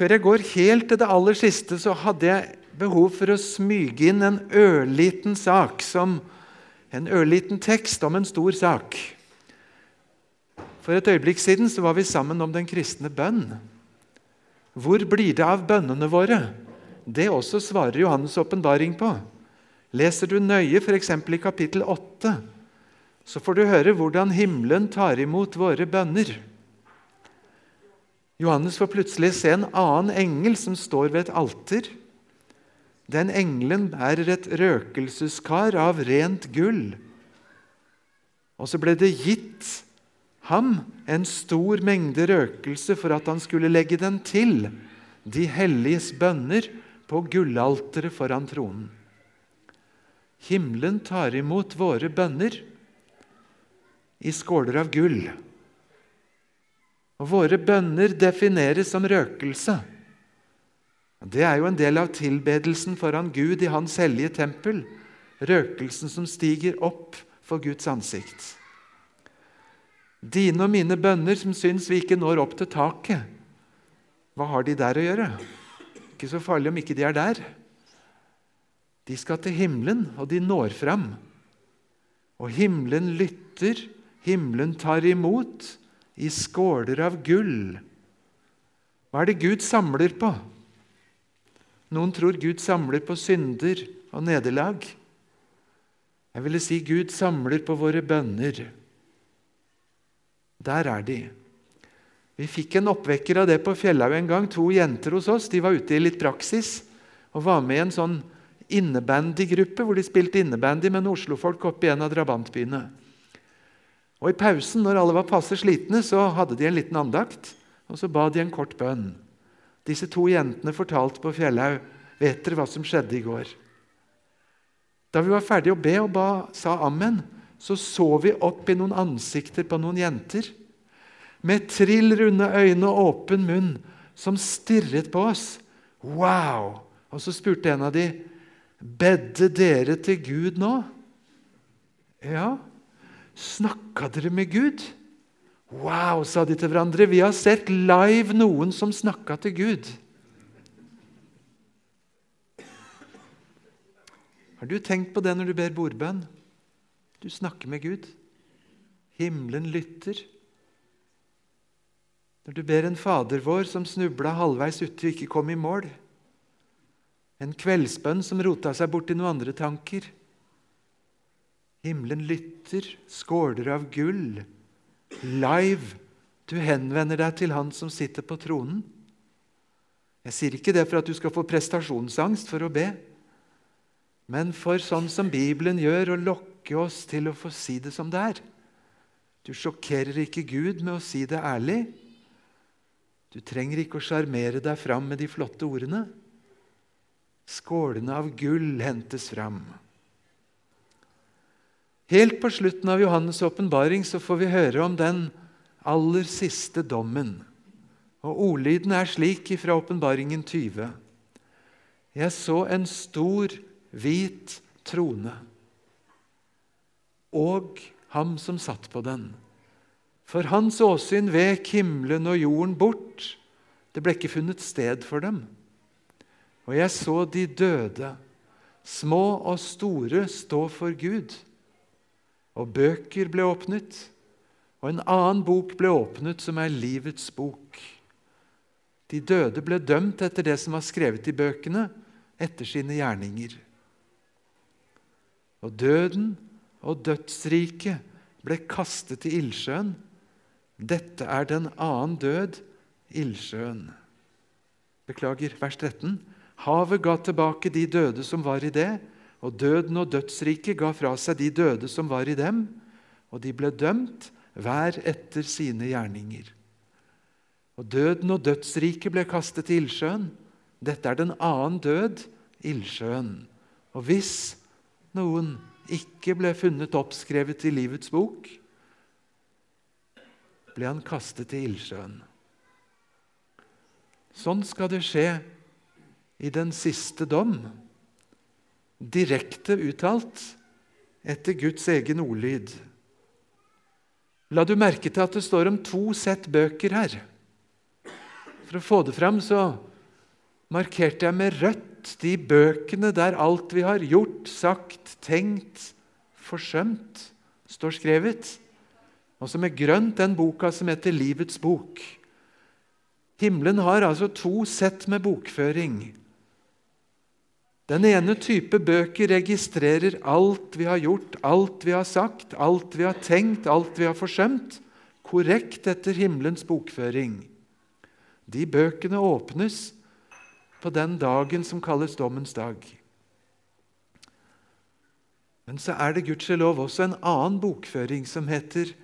Før jeg går helt til det aller siste, så hadde jeg behov for å smyge inn en ørliten sak som en ørliten tekst om en stor sak. For et øyeblikk siden så var vi sammen om den kristne bønn. Hvor blir det av bønnene våre? Det også svarer Johannes' åpenbaring på. Leser du nøye f.eks. i kapittel 8, så får du høre hvordan himmelen tar imot våre bønner. Johannes får plutselig se en annen engel som står ved et alter. Den engelen bærer et røkelseskar av rent gull. Og så ble det gitt ham en stor mengde røkelse for at han skulle legge den til de helliges bønner på gullalteret foran tronen. Himmelen tar imot våre bønner i skåler av gull. Og våre bønner defineres som røkelse. Det er jo en del av tilbedelsen foran Gud i Hans hellige tempel. Røkelsen som stiger opp for Guds ansikt. Dine og mine bønner som syns vi ikke når opp til taket, hva har de der å gjøre? Ikke så farlig om ikke de er der. De skal til himmelen, og de når fram. Og himmelen lytter, himmelen tar imot, i skåler av gull. Hva er det Gud samler på? Noen tror Gud samler på synder og nederlag. Jeg ville si Gud samler på våre bønner. Der er de. Vi fikk en oppvekker av det på Fjellhaug en gang. To jenter hos oss de var ute i litt praksis og var med i en sånn innebandygruppe hvor de spilte innebandy med noen oslofolk oppe i en av drabantbyene. Og I pausen, når alle var passe slitne, så hadde de en liten andakt, og så ba de en kort bønn. Disse to jentene fortalte på Fjellhaug Vet dere hva som skjedde i går? Da vi var ferdige å be og ba, sa ammen, så så vi opp i noen ansikter på noen jenter med trill runde øyne og åpen munn som stirret på oss. Wow! Og så spurte en av de, Bedde dere til Gud nå? Ja. Snakka dere med Gud? Wow, sa de til hverandre. Vi har sett live noen som snakka til Gud. Har du tenkt på det når du ber bordbønn? Du snakker med Gud. Himmelen lytter. Når du ber en Fader vår som snubla halvveis uti og ikke kom i mål. En kveldsbønn som rota seg bort i noen andre tanker. Himmelen lytter, skåler av gull live. Du henvender deg til Han som sitter på tronen. Jeg sier ikke det for at du skal få prestasjonsangst for å be, men for sånn som Bibelen gjør, å lokke oss til å få si det som det er. Du sjokkerer ikke Gud med å si det ærlig. Du trenger ikke å sjarmere deg fram med de flotte ordene. Skålene av gull hentes fram. Helt på slutten av Johannes' åpenbaring får vi høre om den aller siste dommen. Og Ordlyden er slik fra åpenbaringen 20. Jeg så en stor, hvit trone og ham som satt på den. For hans åsyn vek himmelen og jorden bort. Det ble ikke funnet sted for dem. Og jeg så de døde, små og store, stå for Gud. Og bøker ble åpnet, og en annen bok ble åpnet, som er livets bok. De døde ble dømt etter det som var skrevet i bøkene, etter sine gjerninger. Og døden og dødsriket ble kastet i ildsjøen. Dette er den annen død, ildsjøen. Beklager, vers 13. Havet ga tilbake de døde som var i det, og døden og dødsriket ga fra seg de døde som var i dem, og de ble dømt hver etter sine gjerninger. Og døden og dødsriket ble kastet i ildsjøen. Dette er den annen død, ildsjøen. Og hvis noen ikke ble funnet oppskrevet i livets bok, ble han kastet i ildsjøen. Sånn skal det skje i den siste dom direkte uttalt etter Guds egen ordlyd. La du merke til at det står om to sett bøker her. For å få det fram så markerte jeg med rødt de bøkene der alt vi har gjort, sagt, tenkt, forsømt, står skrevet. Og som med grønt den boka som heter Livets bok. Himmelen har altså to sett med bokføring. Den ene type bøker registrerer alt vi har gjort, alt vi har sagt, alt vi har tenkt, alt vi har forsømt, korrekt etter himmelens bokføring. De bøkene åpnes på den dagen som kalles dommens dag. Men så er det gudskjelov også en annen bokføring som heter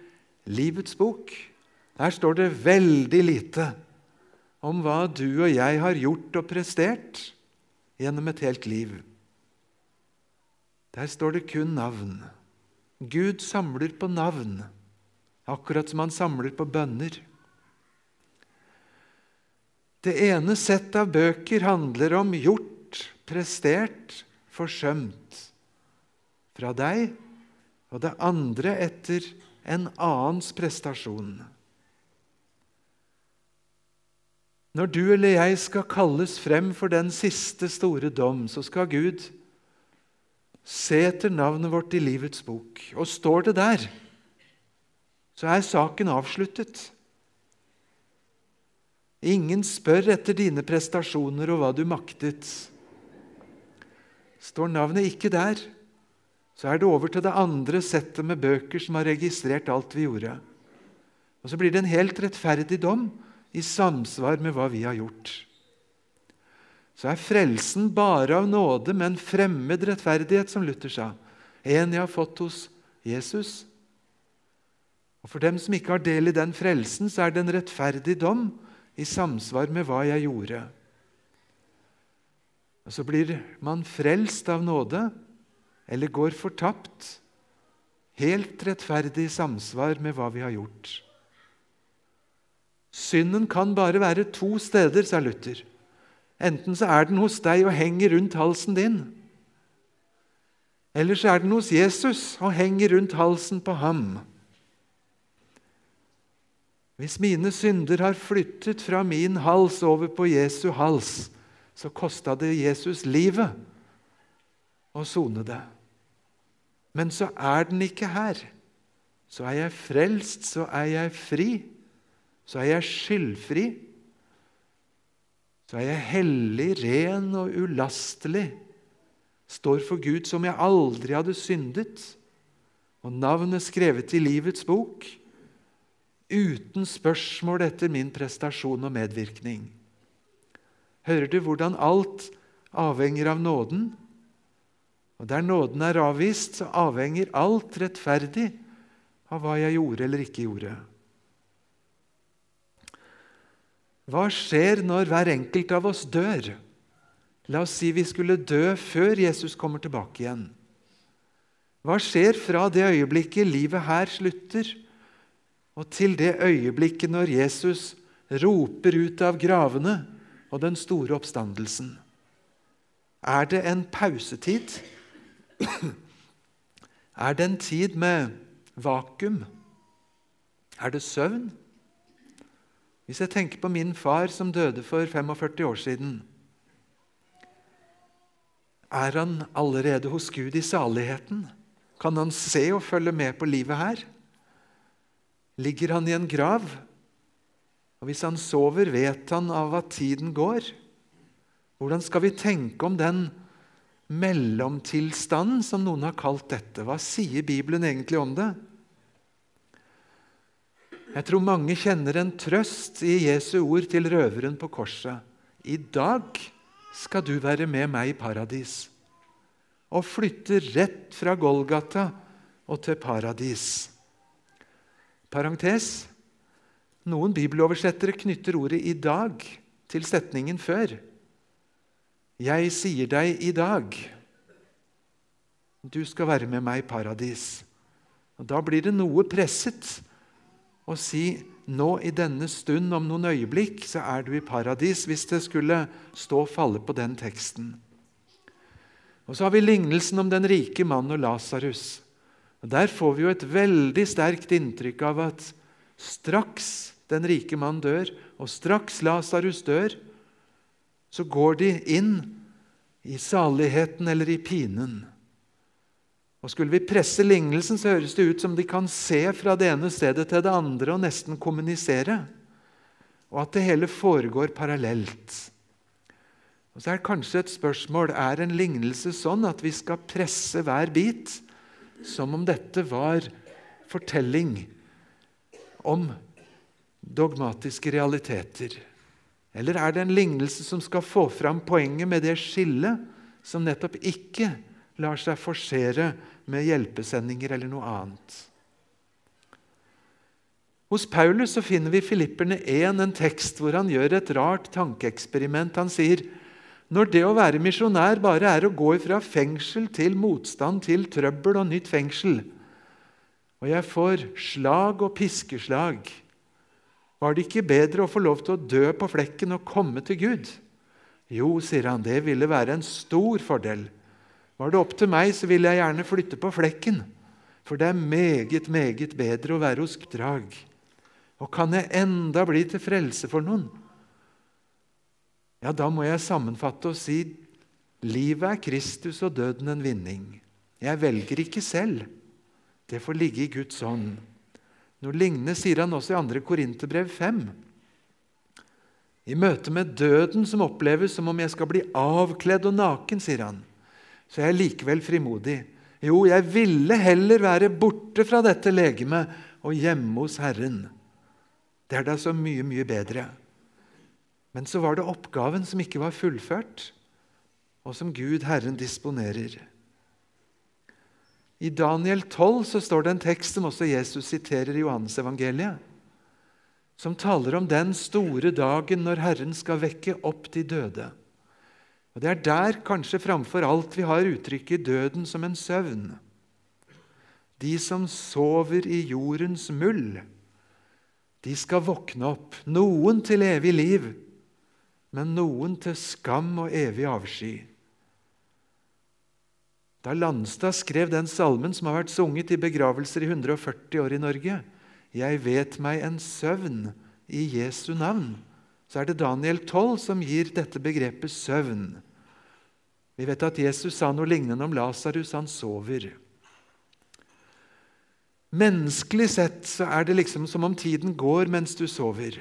Livets bok. Der står det veldig lite om hva du og jeg har gjort og prestert gjennom et helt liv. Der står det kun navn. Gud samler på navn, akkurat som han samler på bønner. Det ene settet av bøker handler om gjort, prestert, forsømt fra deg, og det andre etter en annens prestasjon. Når du eller jeg skal kalles frem for den siste store dom, så skal Gud se etter navnet vårt i livets bok. Og står det der, så er saken avsluttet. Ingen spør etter dine prestasjoner og hva du maktet. Står navnet ikke der, så er det over til det andre settet med bøker som har registrert alt vi gjorde. Og Så blir det en helt rettferdig dom i samsvar med hva vi har gjort. Så er frelsen bare av nåde, men fremmed rettferdighet, som Luther sa. En jeg har fått hos Jesus. Og For dem som ikke har del i den frelsen, så er det en rettferdig dom i samsvar med hva jeg gjorde. Og Så blir man frelst av nåde, eller går fortapt, helt rettferdig i samsvar med hva vi har gjort. Synden kan bare være to steder, sa Luther. Enten så er den hos deg og henger rundt halsen din, eller så er den hos Jesus og henger rundt halsen på ham. Hvis mine synder har flyttet fra min hals over på Jesu hals, så kosta det Jesus livet å sone det. Men så er den ikke her. Så er jeg frelst, så er jeg fri så er jeg skyldfri. Så er jeg hellig, ren og ulastelig. Står for Gud som jeg aldri hadde syndet. Og navnet skrevet i livets bok. Uten spørsmål etter min prestasjon og medvirkning. Hører du hvordan alt avhenger av nåden? Og der nåden er avvist, så avhenger alt rettferdig av hva jeg gjorde eller ikke gjorde. Hva skjer når hver enkelt av oss dør? La oss si vi skulle dø før Jesus kommer tilbake igjen. Hva skjer fra det øyeblikket livet her slutter, og til det øyeblikket når Jesus roper ut av gravene og den store oppstandelsen? Er det en pausetid? Er det en tid med vakuum? Er det søvn? Hvis jeg tenker på min far som døde for 45 år siden Er han allerede hos Gud i saligheten? Kan han se og følge med på livet her? Ligger han i en grav? Og Hvis han sover, vet han av at tiden går? Hvordan skal vi tenke om den mellomtilstanden som noen har kalt dette? Hva sier Bibelen egentlig om det? Jeg tror mange kjenner en trøst i Jesu ord til røveren på korset. I dag skal du være med meg i paradis. Og flytte rett fra Golgata og til paradis. Parentes. Noen bibeloversettere knytter ordet 'i dag' til setningen før. Jeg sier deg i dag. Du skal være med meg i paradis. Og Da blir det noe presset og si nå i denne stund, om noen øyeblikk, så er du i paradis, hvis det skulle stå og falle på den teksten. Og Så har vi lignelsen om den rike mann og Lasarus. Der får vi jo et veldig sterkt inntrykk av at straks den rike mann dør, og straks Lasarus dør, så går de inn i saligheten eller i pinen. Og Skulle vi presse lignelsen, så høres det ut som de kan se fra det ene stedet til det andre og nesten kommunisere, og at det hele foregår parallelt. Og Så er det kanskje et spørsmål er en lignelse sånn at vi skal presse hver bit, som om dette var fortelling om dogmatiske realiteter. Eller er det en lignelse som skal få fram poenget med det skillet som nettopp ikke lar seg forsere med hjelpesendinger eller noe annet? Hos Paulus så finner vi Filipperne 1 en tekst hvor han gjør et rart tankeeksperiment. Han sier når det å være misjonær bare er å gå fra fengsel til motstand til trøbbel og nytt fengsel, og jeg får slag og piskeslag var det ikke bedre å få lov til å dø på flekken og komme til Gud? Jo, sier han, det ville være en stor fordel. Var det opp til meg, så ville jeg gjerne flytte på flekken. For det er meget, meget bedre å være hos drag. Og kan jeg enda bli til frelse for noen? Ja, da må jeg sammenfatte og si livet er Kristus og døden en vinning. Jeg velger ikke selv. Det får ligge i Guds ånd. Noe lignende sier han også i 2. Korinterbrev 5. I møte med døden, som oppleves som om jeg skal bli avkledd og naken, sier han, så jeg er likevel frimodig. Jo, jeg ville heller være borte fra dette legemet og hjemme hos Herren. Det er da så mye, mye bedre. Men så var det oppgaven som ikke var fullført, og som Gud, Herren, disponerer. I Daniel 12 så står det en tekst som også Jesus siterer i Johannesevangeliet, som taler om den store dagen når Herren skal vekke opp de døde. Og Det er der kanskje framfor alt vi har uttrykket 'døden som en søvn'. De som sover i jordens muld, de skal våkne opp, noen til evig liv, men noen til skam og evig avsky. Da Landstad skrev den salmen som har vært sunget i begravelser i 140 år i Norge, 'Jeg vet meg en søvn i Jesu navn', så er det Daniel 12 som gir dette begrepet søvn. Vi vet at Jesus sa noe lignende om Lasarus. Han sover. Menneskelig sett så er det liksom som om tiden går mens du sover.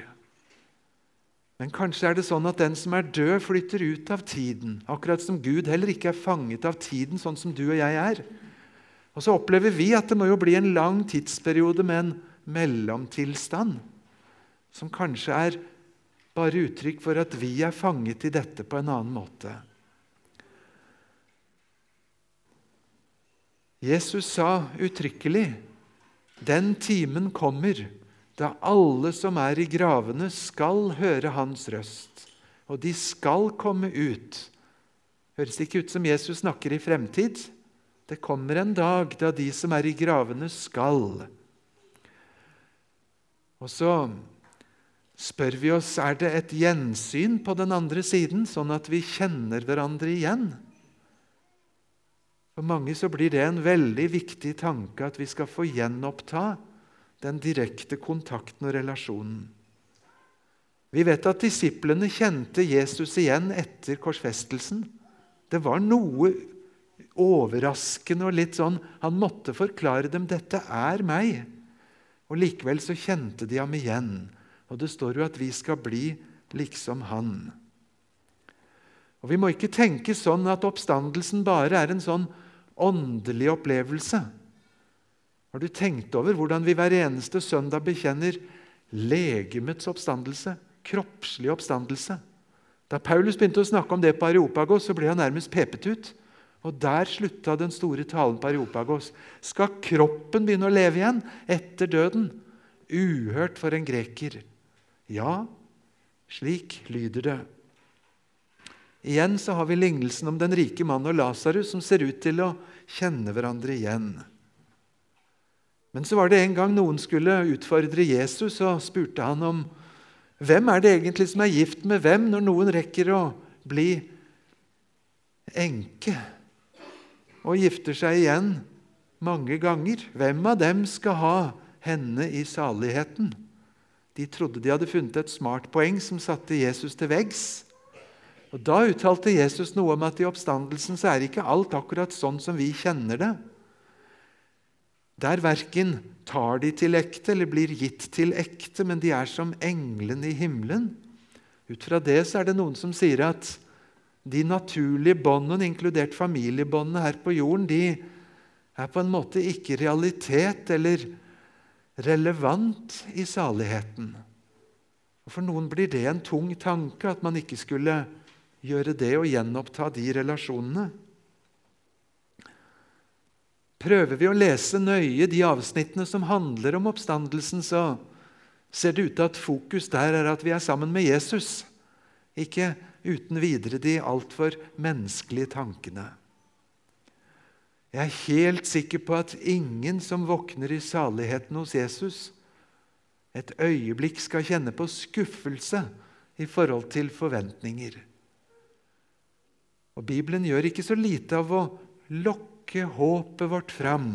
Men kanskje er det sånn at den som er død, flytter ut av tiden. Akkurat som Gud heller ikke er fanget av tiden, sånn som du og jeg er. Og så opplever vi at det må jo bli en lang tidsperiode med en mellomtilstand, som kanskje er bare uttrykk for at vi er fanget i dette på en annen måte. Jesus sa uttrykkelig 'Den timen kommer' da alle som er i gravene, skal høre hans røst, og de skal komme ut. Høres ikke ut som Jesus snakker i fremtid? Det kommer en dag da de som er i gravene, skal. Og så spør vi oss er det et gjensyn på den andre siden, sånn at vi kjenner hverandre igjen. For mange så blir det en veldig viktig tanke at vi skal få gjenoppta den direkte kontakten og relasjonen. Vi vet at disiplene kjente Jesus igjen etter korsfestelsen. Det var noe overraskende og litt sånn Han måtte forklare dem 'dette er meg'. Og Likevel så kjente de ham igjen. Og det står jo at vi skal bli liksom han. Og Vi må ikke tenke sånn at oppstandelsen bare er en sånn åndelig opplevelse. Har du tenkt over hvordan vi hver eneste søndag bekjenner legemets oppstandelse? Kroppslig oppstandelse. Da Paulus begynte å snakke om det på Areopagos, så ble han nærmest pepet ut. Og Der slutta den store talen på Areopagos. Skal kroppen begynne å leve igjen etter døden? Uhørt for en greker. Ja, slik lyder det. Igjen så har vi lignelsen om den rike mannen og Lasarus, som ser ut til å kjenne hverandre igjen. Men så var det en gang noen skulle utfordre Jesus, og spurte han om hvem er det egentlig som er gift med hvem, når noen rekker å bli enke og gifter seg igjen mange ganger. Hvem av dem skal ha henne i saligheten? De trodde de hadde funnet et smart poeng som satte Jesus til veggs. Og Da uttalte Jesus noe om at i oppstandelsen så er ikke alt akkurat sånn som vi kjenner det. Der verken tar de til ekte eller blir gitt til ekte, men de er som englene i himmelen. Ut fra det så er det noen som sier at de naturlige båndene, inkludert familiebåndene her på jorden, de er på en måte ikke realitet eller relevant i saligheten. Og For noen blir det en tung tanke at man ikke skulle gjøre det og gjenoppta de relasjonene. Prøver vi å lese nøye de avsnittene som handler om oppstandelsen, så ser det ut til at fokus der er at vi er sammen med Jesus, ikke uten videre de altfor menneskelige tankene. Jeg er helt sikker på at ingen som våkner i saligheten hos Jesus, et øyeblikk skal kjenne på skuffelse i forhold til forventninger. Og Bibelen gjør ikke så lite av å lokke håpet vårt fram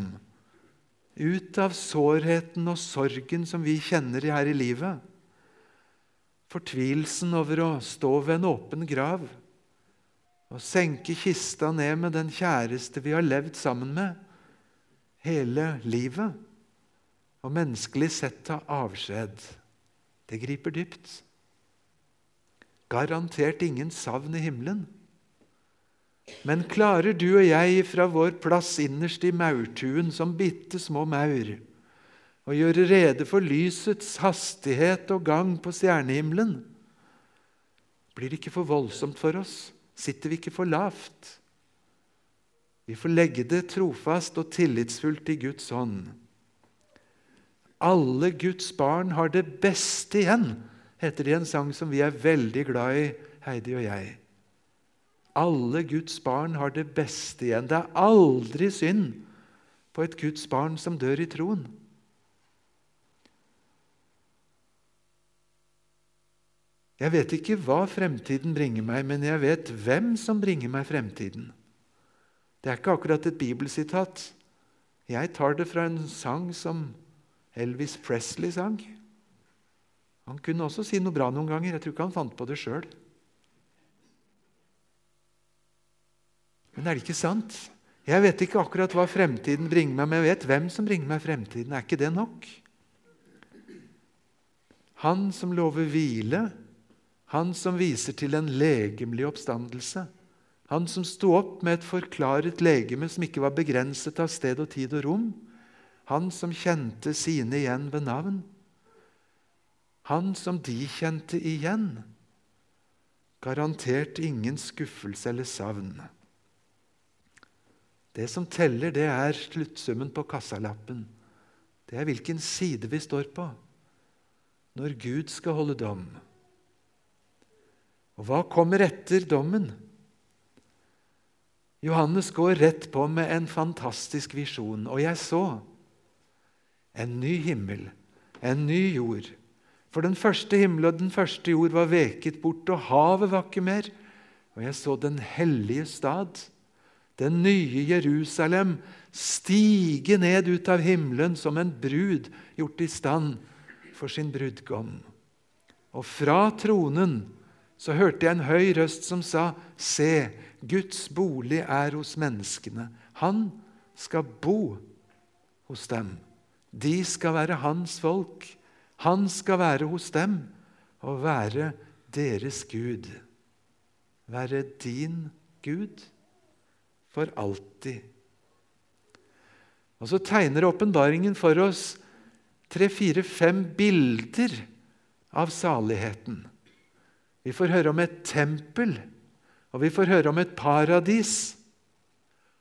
ut av sårheten og sorgen som vi kjenner her i livet. Fortvilelsen over å stå ved en åpen grav og senke kista ned med den kjæreste vi har levd sammen med hele livet, og menneskelig sett ta avskjed. Det griper dypt. Garantert ingen savn i himmelen. Men klarer du og jeg fra vår plass innerst i maurtuen som bitte små maur å gjøre rede for lysets hastighet og gang på stjernehimmelen? Blir det ikke for voldsomt for oss? Sitter vi ikke for lavt? Vi får legge det trofast og tillitsfullt i Guds hånd. Alle Guds barn har det beste igjen, heter det i en sang som vi er veldig glad i, Heidi og jeg. Alle Guds barn har det beste igjen. Det er aldri synd på et Guds barn som dør i troen. Jeg vet ikke hva fremtiden bringer meg, men jeg vet hvem som bringer meg fremtiden. Det er ikke akkurat et bibelsitat. Jeg tar det fra en sang som Elvis Presley sang. Han kunne også si noe bra noen ganger. Jeg tror ikke han fant på det sjøl. Men er det ikke sant? Jeg vet ikke akkurat hva fremtiden bringer meg, men jeg vet hvem som bringer meg fremtiden. Er ikke det nok? Han som lover hvile, han som viser til en legemlig oppstandelse. Han som sto opp med et forklaret legeme som ikke var begrenset av sted og tid og rom. Han som kjente sine igjen ved navn. Han som de kjente igjen. Garantert ingen skuffelse eller savn. Det som teller, det er sluttsummen på kassalappen. Det er hvilken side vi står på når Gud skal holde dom. Og hva kommer etter dommen? Johannes går rett på med en fantastisk visjon. Og jeg så en ny himmel, en ny jord. For den første himmel og den første jord var veket bort, og havet var ikke mer. Og jeg så den hellige stad den nye Jerusalem, stige ned ut av himmelen som en brud gjort i stand for sin brudgom. Og fra tronen så hørte jeg en høy røst som sa, Se, Guds bolig er hos menneskene. Han skal bo hos dem. De skal være hans folk. Han skal være hos dem og være deres Gud. Være din Gud for alltid. Og så tegner åpenbaringen for oss tre-fire-fem bilder av saligheten. Vi får høre om et tempel, og vi får høre om et paradis.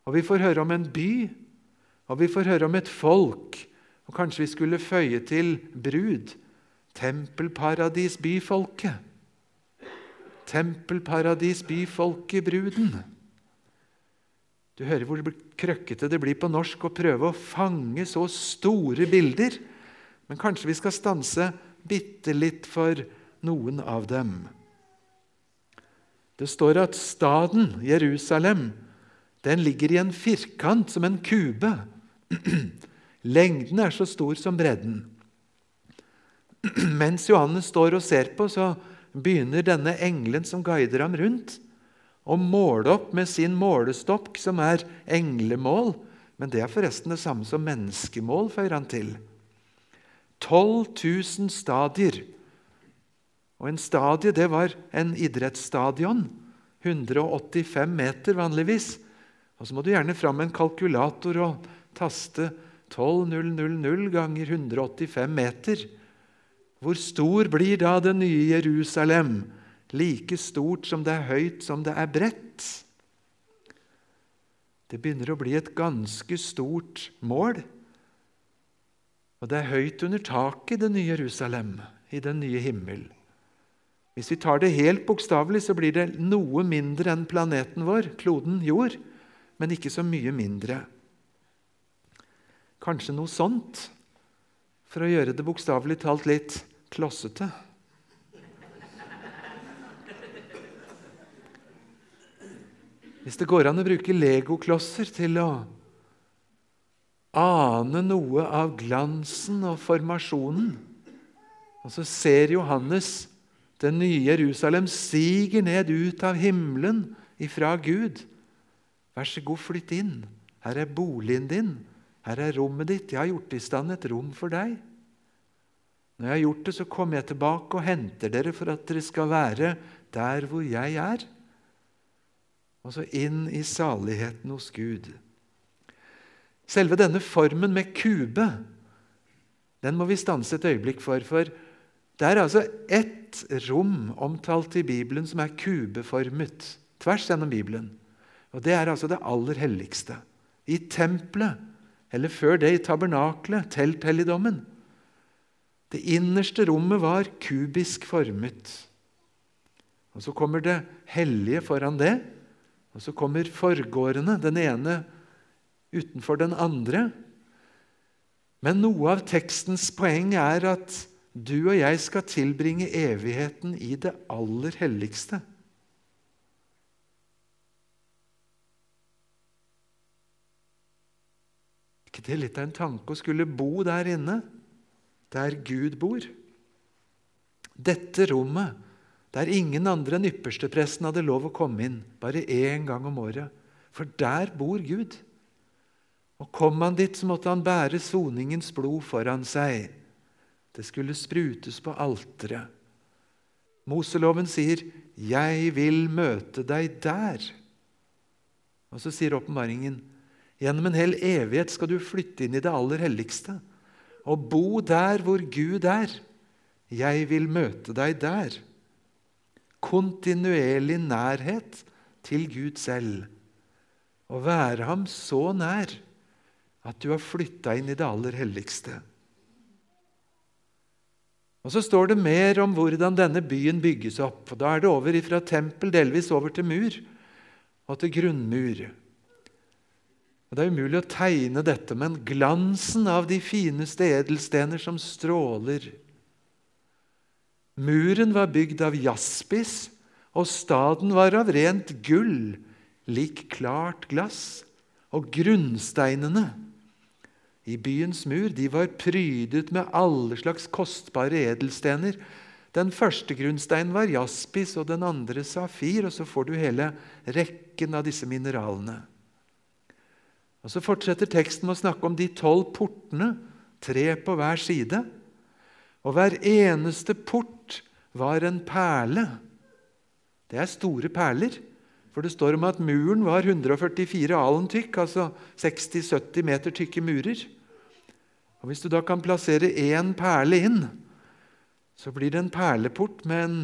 Og vi får høre om en by, og vi får høre om et folk. Og kanskje vi skulle føye til brud. Tempelparadis, byfolket. Tempelparadis, byfolket, bruden. Du hører hvor krøkkete det blir på norsk å prøve å fange så store bilder. Men kanskje vi skal stanse bitte litt for noen av dem. Det står at staden Jerusalem den ligger i en firkant som en kube. Lengden er så stor som bredden. Mens Johannes står og ser på, så begynner denne engelen som guider ham rundt, og måle opp med sin målestokk, som er englemål. Men det er forresten det samme som menneskemål, føyer han til. 12 000 stadier. Og en stadie, det var en idrettsstadion. 185 meter vanligvis. Og så må du gjerne fram med en kalkulator og taste 12.000 ganger 185 meter. Hvor stor blir da det nye Jerusalem? Like stort som det er høyt som det er bredt. Det begynner å bli et ganske stort mål. Og det er høyt under taket i det nye Jerusalem, i den nye himmel. Hvis vi tar det helt bokstavelig, så blir det noe mindre enn planeten vår, kloden jord, men ikke så mye mindre. Kanskje noe sånt, for å gjøre det bokstavelig talt litt klossete. Hvis det går an å bruke legoklosser til å ane noe av glansen og formasjonen, og så ser Johannes det nye Jerusalem siger ned ut av himmelen ifra Gud. Vær så god, flytt inn. Her er boligen din. Her er rommet ditt. Jeg har gjort i stand et rom for deg. Når jeg har gjort det, så kommer jeg tilbake og henter dere for at dere skal være der hvor jeg er. Og så inn i saligheten hos Gud. Selve denne formen med kube den må vi stanse et øyeblikk for. For det er altså ett rom omtalt i Bibelen som er kubeformet tvers gjennom Bibelen. Og Det er altså det aller helligste. I tempelet, eller før det i tabernaklet, telthelligdommen. Det innerste rommet var kubisk formet. Og Så kommer det hellige foran det, og så kommer forgårdene, den ene utenfor den andre. Men noe av tekstens poeng er at du og jeg skal tilbringe evigheten i det aller helligste. Ikke det litt av en tanke å skulle bo der inne, der Gud bor? Dette rommet, der ingen andre enn ypperstepresten hadde lov å komme inn, bare én gang om året. For der bor Gud. Og kom han dit, så måtte han bære soningens blod foran seg. Det skulle sprutes på alteret. Moseloven sier, 'Jeg vil møte deg der'. Og så sier åpenbaringen, 'Gjennom en hel evighet skal du flytte inn i det aller helligste' 'og bo der hvor Gud er'. Jeg vil møte deg der. Kontinuerlig nærhet til Gud selv. Å være ham så nær at du har flytta inn i det aller helligste. Og Så står det mer om hvordan denne byen bygges opp. og Da er det over fra tempel, delvis over til mur og til grunnmur. Og Det er umulig å tegne dette, men glansen av de fineste edelstener som stråler Muren var bygd av jaspis, og staden var av rent gull, lik klart glass. Og grunnsteinene i byens mur de var prydet med alle slags kostbare edelstener. Den første grunnsteinen var jaspis, og den andre safir. Og så får du hele rekken av disse mineralene. Og Så fortsetter teksten med å snakke om de tolv portene, tre på hver side. Og hver eneste port var en perle. Det er store perler. For det står om at muren var 144 alen tykk, altså 60-70 meter tykke murer. Og Hvis du da kan plassere én perle inn, så blir det en perleport med en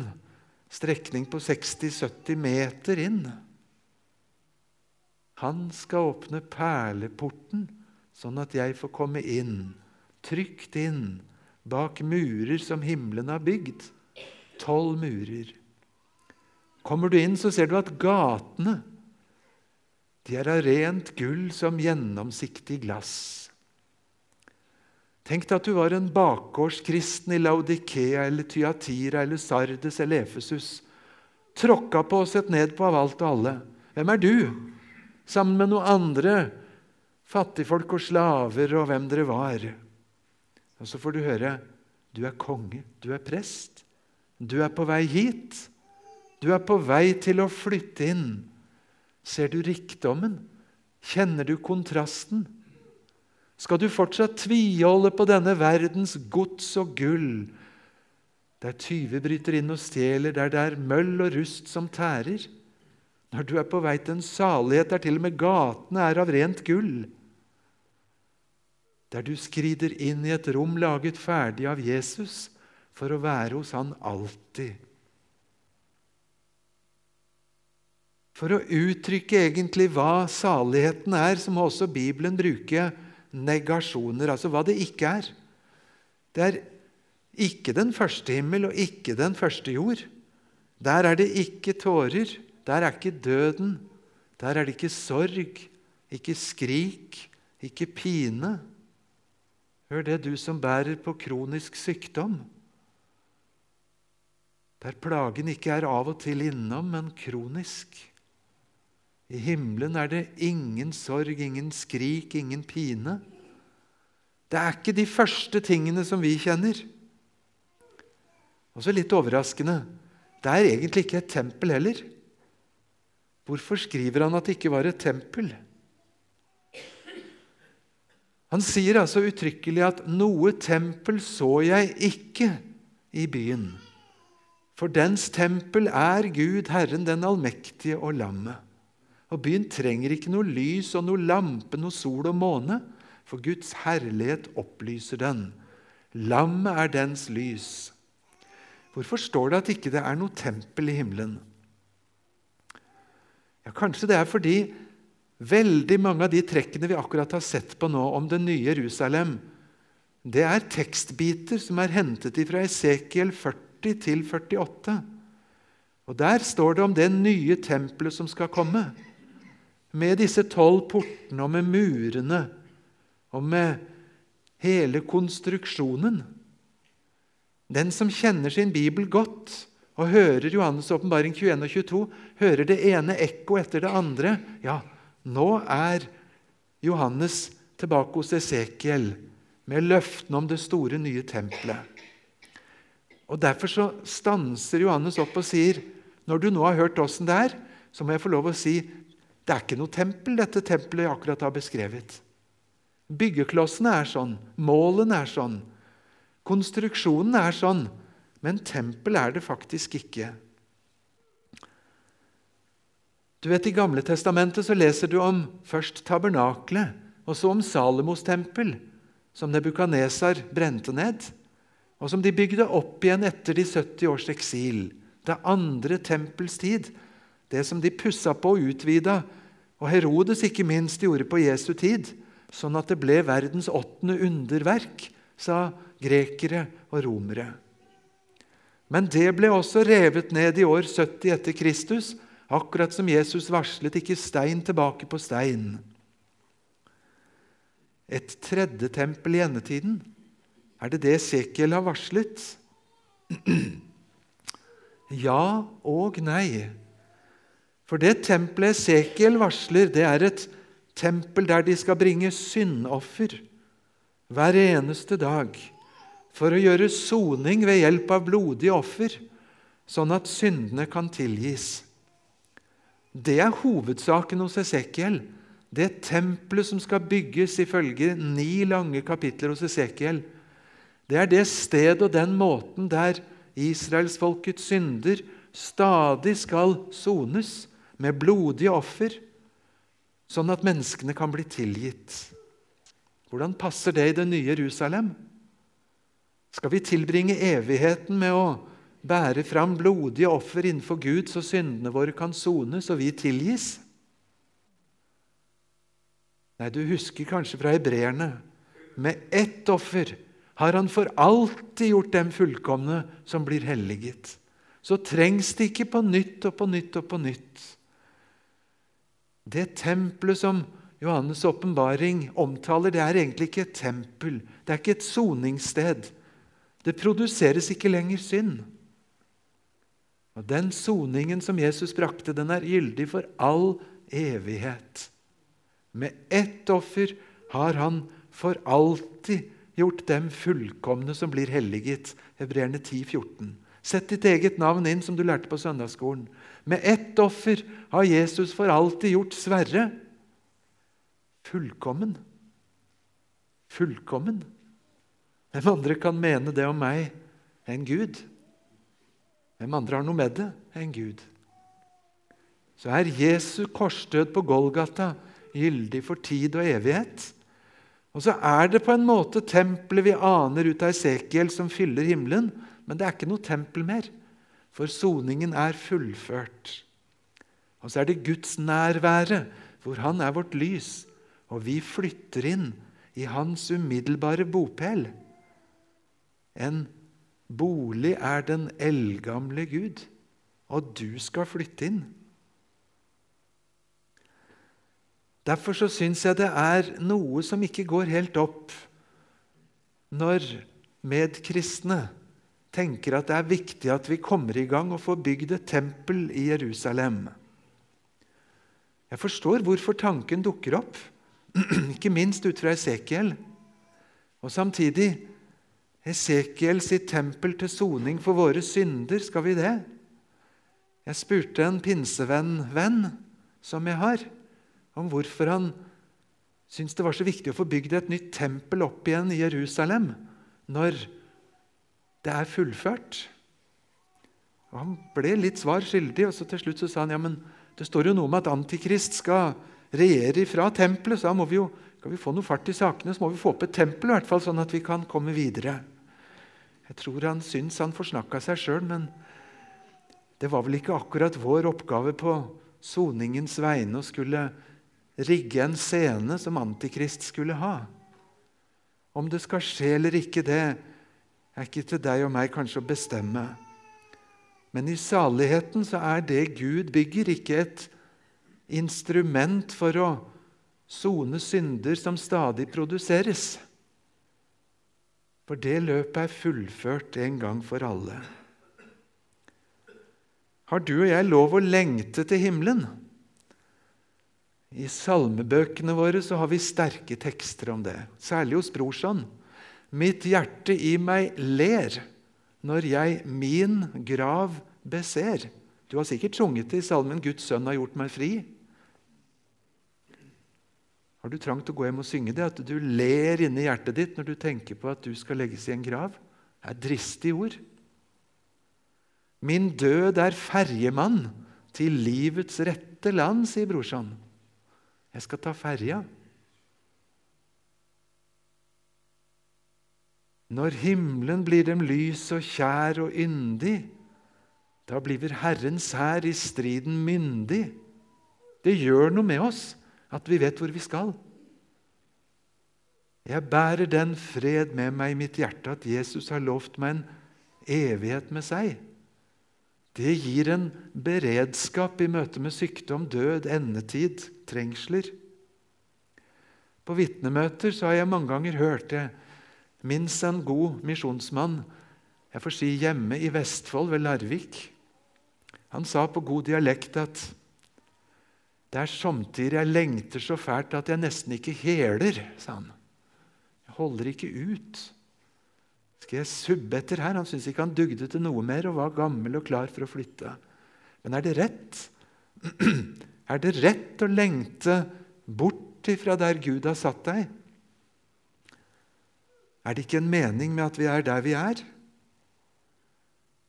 strekning på 60-70 meter inn. Han skal åpne perleporten, sånn at jeg får komme inn, trygt inn, bak murer som himmelen har bygd. Tolv murer. Kommer du inn, så ser du at gatene de er av rent gull som gjennomsiktig glass. Tenk deg at du var en bakgårdskristen i Laudikea eller Tyatira eller Sardes eller Efesus. Tråkka på og sett ned på av alt og alle. Hvem er du? Sammen med noen andre fattigfolk og slaver og hvem dere var. Og så får du høre du er konge, du er prest, du er på vei hit. Du er på vei til å flytte inn Ser du rikdommen? Kjenner du kontrasten? Skal du fortsatt tviholde på denne verdens gods og gull, der tyver bryter inn og stjeler, der det er møll og rust som tærer? Når du er på vei til en salighet der til og med gatene er av rent gull? Der du skrider inn i et rom laget ferdig av Jesus for å være hos Han alltid? For å uttrykke egentlig hva saligheten er, så må også Bibelen bruke negasjoner, altså hva det ikke er. Det er ikke den første himmel og ikke den første jord. Der er det ikke tårer, der er ikke døden, der er det ikke sorg, ikke skrik, ikke pine. Hør det, du som bærer på kronisk sykdom. Der plagen ikke er av og til innom, men kronisk. I himmelen er det ingen sorg, ingen skrik, ingen pine. Det er ikke de første tingene som vi kjenner. Og så litt overraskende det er egentlig ikke et tempel heller. Hvorfor skriver han at det ikke var et tempel? Han sier altså uttrykkelig at 'noe tempel så jeg ikke i byen'. For dens tempel er Gud, Herren den allmektige og lammet. Og byen trenger ikke noe lys og noe lampe, noe sol og måne, for Guds herlighet opplyser den. Lammet er dens lys. Hvorfor står det at ikke det er noe tempel i himmelen? Ja, Kanskje det er fordi veldig mange av de trekkene vi akkurat har sett på nå om det nye Jerusalem, det er tekstbiter som er hentet fra Esekiel 40 til 48. Og Der står det om det nye tempelet som skal komme med disse tolv portene og med murene og med hele konstruksjonen. Den som kjenner sin bibel godt og hører Johannes' åpenbaring 21 og 22, hører det ene ekko etter det andre. Ja, nå er Johannes tilbake hos Esekiel med løftene om det store, nye tempelet. Og Derfor så stanser Johannes opp og sier når du nå har hørt åssen det er, så må jeg få lov å si det er ikke noe tempel, dette tempelet jeg akkurat har beskrevet. Byggeklossene er sånn, målene er sånn, konstruksjonen er sånn, men tempel er det faktisk ikke. Du vet, I Gamle testamentet så leser du om først tabernaklet, og så om Salomos tempel, som Nebukanesar brente ned, og som de bygde opp igjen etter de 70 års eksil. Det andre tempels tid, det som de pussa på og utvida, og Herodes ikke minst gjorde på Jesu tid, sånn at det ble verdens åttende underverk, sa grekere og romere. Men det ble også revet ned i år 70 etter Kristus, akkurat som Jesus varslet ikke stein tilbake på stein. Et tredje tempel i endetiden. Er det det Sekiel har varslet? Ja og nei. For det tempelet Sekiel varsler, det er et tempel der de skal bringe syndoffer hver eneste dag for å gjøre soning ved hjelp av blodige offer, sånn at syndene kan tilgis. Det er hovedsaken hos Esekiel. Det tempelet som skal bygges ifølge ni lange kapitler hos Esekiel, det er det sted og den måten der israelsfolkets synder stadig skal sones med blodige offer, sånn at menneskene kan bli tilgitt. Hvordan passer det i det nye Jerusalem? Skal vi tilbringe evigheten med å bære fram blodige offer innenfor Gud, så syndene våre kan sones og vi tilgis? Nei, du husker kanskje fra hebreerne. Med ett offer har han for alltid gjort dem fullkomne som blir helliget. Så trengs det ikke på nytt og på nytt og på nytt. Det tempelet som Johannes' åpenbaring omtaler, det er egentlig ikke et tempel. Det er ikke et soningssted. Det produseres ikke lenger synd. Og Den soningen som Jesus brakte, den er gyldig for all evighet. Med ett offer har han for alltid gjort dem fullkomne som blir helliget. Hebreerne 10, 14. Sett ditt eget navn inn, som du lærte på søndagsskolen. Med ett offer har Jesus for alltid gjort Sverre fullkommen. Fullkommen. Hvem andre kan mene det om meg enn Gud? Hvem andre har noe med det enn Gud? Så er Jesu korsdød på Golgata gyldig for tid og evighet. Og så er det på en måte tempelet vi aner ut av Esekiel, som fyller himmelen. Men det er ikke noe tempel mer, for soningen er fullført. Og så er det Guds nærvære, hvor Han er vårt lys, og vi flytter inn i Hans umiddelbare bopel. En bolig er den eldgamle Gud, og du skal flytte inn. Derfor så syns jeg det er noe som ikke går helt opp når medkristne tenker at det er viktig at vi kommer i gang og får bygd et tempel i Jerusalem. Jeg forstår hvorfor tanken dukker opp, ikke minst ut fra Esekiel. Og samtidig Esekiel sitt tempel til soning for våre synder, skal vi det? Jeg spurte en pinsevenn-venn som jeg har, om hvorfor han syntes det var så viktig å få bygd et nytt tempel opp igjen i Jerusalem når det er fullført. Og Han ble litt svar skyldig, og så til slutt så sa han ja, men det står jo noe om at Antikrist skal regjere fra tempelet, så da må vi jo, skal vi få noe fart i sakene, så må vi få opp et tempel, i hvert fall sånn at vi kan komme videre. Jeg tror han syns han forsnakka seg sjøl, men det var vel ikke akkurat vår oppgave på soningens vegne å skulle rigge en scene som Antikrist skulle ha. Om det skal skje eller ikke, det er ikke til deg og meg kanskje å bestemme. Men i saligheten så er det Gud bygger, ikke et instrument for å sone synder som stadig produseres. For det løpet er fullført en gang for alle. Har du og jeg lov å lengte til himmelen? I salmebøkene våre så har vi sterke tekster om det, særlig hos Brorson. Mitt hjerte i meg ler når jeg min grav beser. Du har sikkert sunget det i salmen 'Guds sønn har gjort meg fri'. Har du trang til å gå hjem og synge det? At du ler inni hjertet ditt når du tenker på at du skal legges i en grav? Det er dristige ord. Min død er ferjemann til livets rette land, sier brorsan. Jeg skal ta ferja. Når himmelen blir dem lys og kjær og yndig, da blir Herrens hær i striden myndig. Det gjør noe med oss at vi vet hvor vi skal. Jeg bærer den fred med meg i mitt hjerte at Jesus har lovt meg en evighet med seg. Det gir en beredskap i møte med sykdom, død, endetid, trengsler. På vitnemøter har jeg mange ganger hørt det. Minst en god misjonsmann, jeg får si hjemme i Vestfold, ved Larvik. Han sa på god dialekt at det er somtider jeg lengter så fælt at jeg nesten ikke heler, sa han. Jeg holder ikke ut. Skal jeg subbe etter her? Han syntes ikke han dugde til noe mer og var gammel og klar for å flytte. Men er det rett? Er det rett å lengte bort ifra der Gud har satt deg? Er det ikke en mening med at vi er der vi er?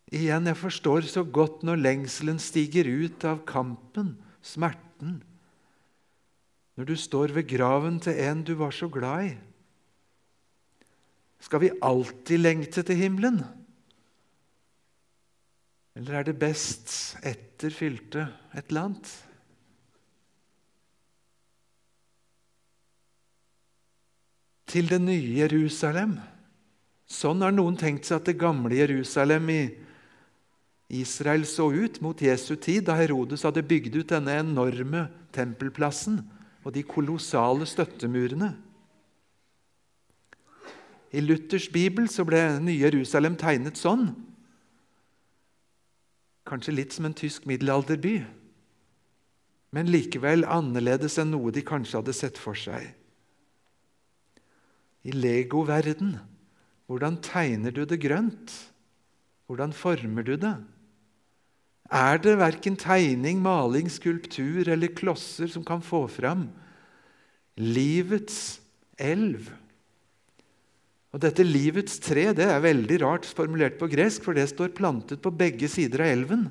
Igjen, jeg forstår så godt når lengselen stiger ut av kampen, smerten, når du står ved graven til en du var så glad i. Skal vi alltid lengte til himmelen? Eller er det best etter fylte et eller annet? Til det nye Jerusalem. Sånn har noen tenkt seg at det gamle Jerusalem i Israel så ut mot Jesu tid, da Herodes hadde bygd ut denne enorme tempelplassen og de kolossale støttemurene. I Luthers bibel så ble nye Jerusalem tegnet sånn. Kanskje litt som en tysk middelalderby, men likevel annerledes enn noe de kanskje hadde sett for seg. I legoverden hvordan tegner du det grønt? Hvordan former du det? Er det verken tegning, maling, skulptur eller klosser som kan få fram livets elv? Og Dette livets tre det er veldig rart formulert på gresk, for det står plantet på begge sider av elven.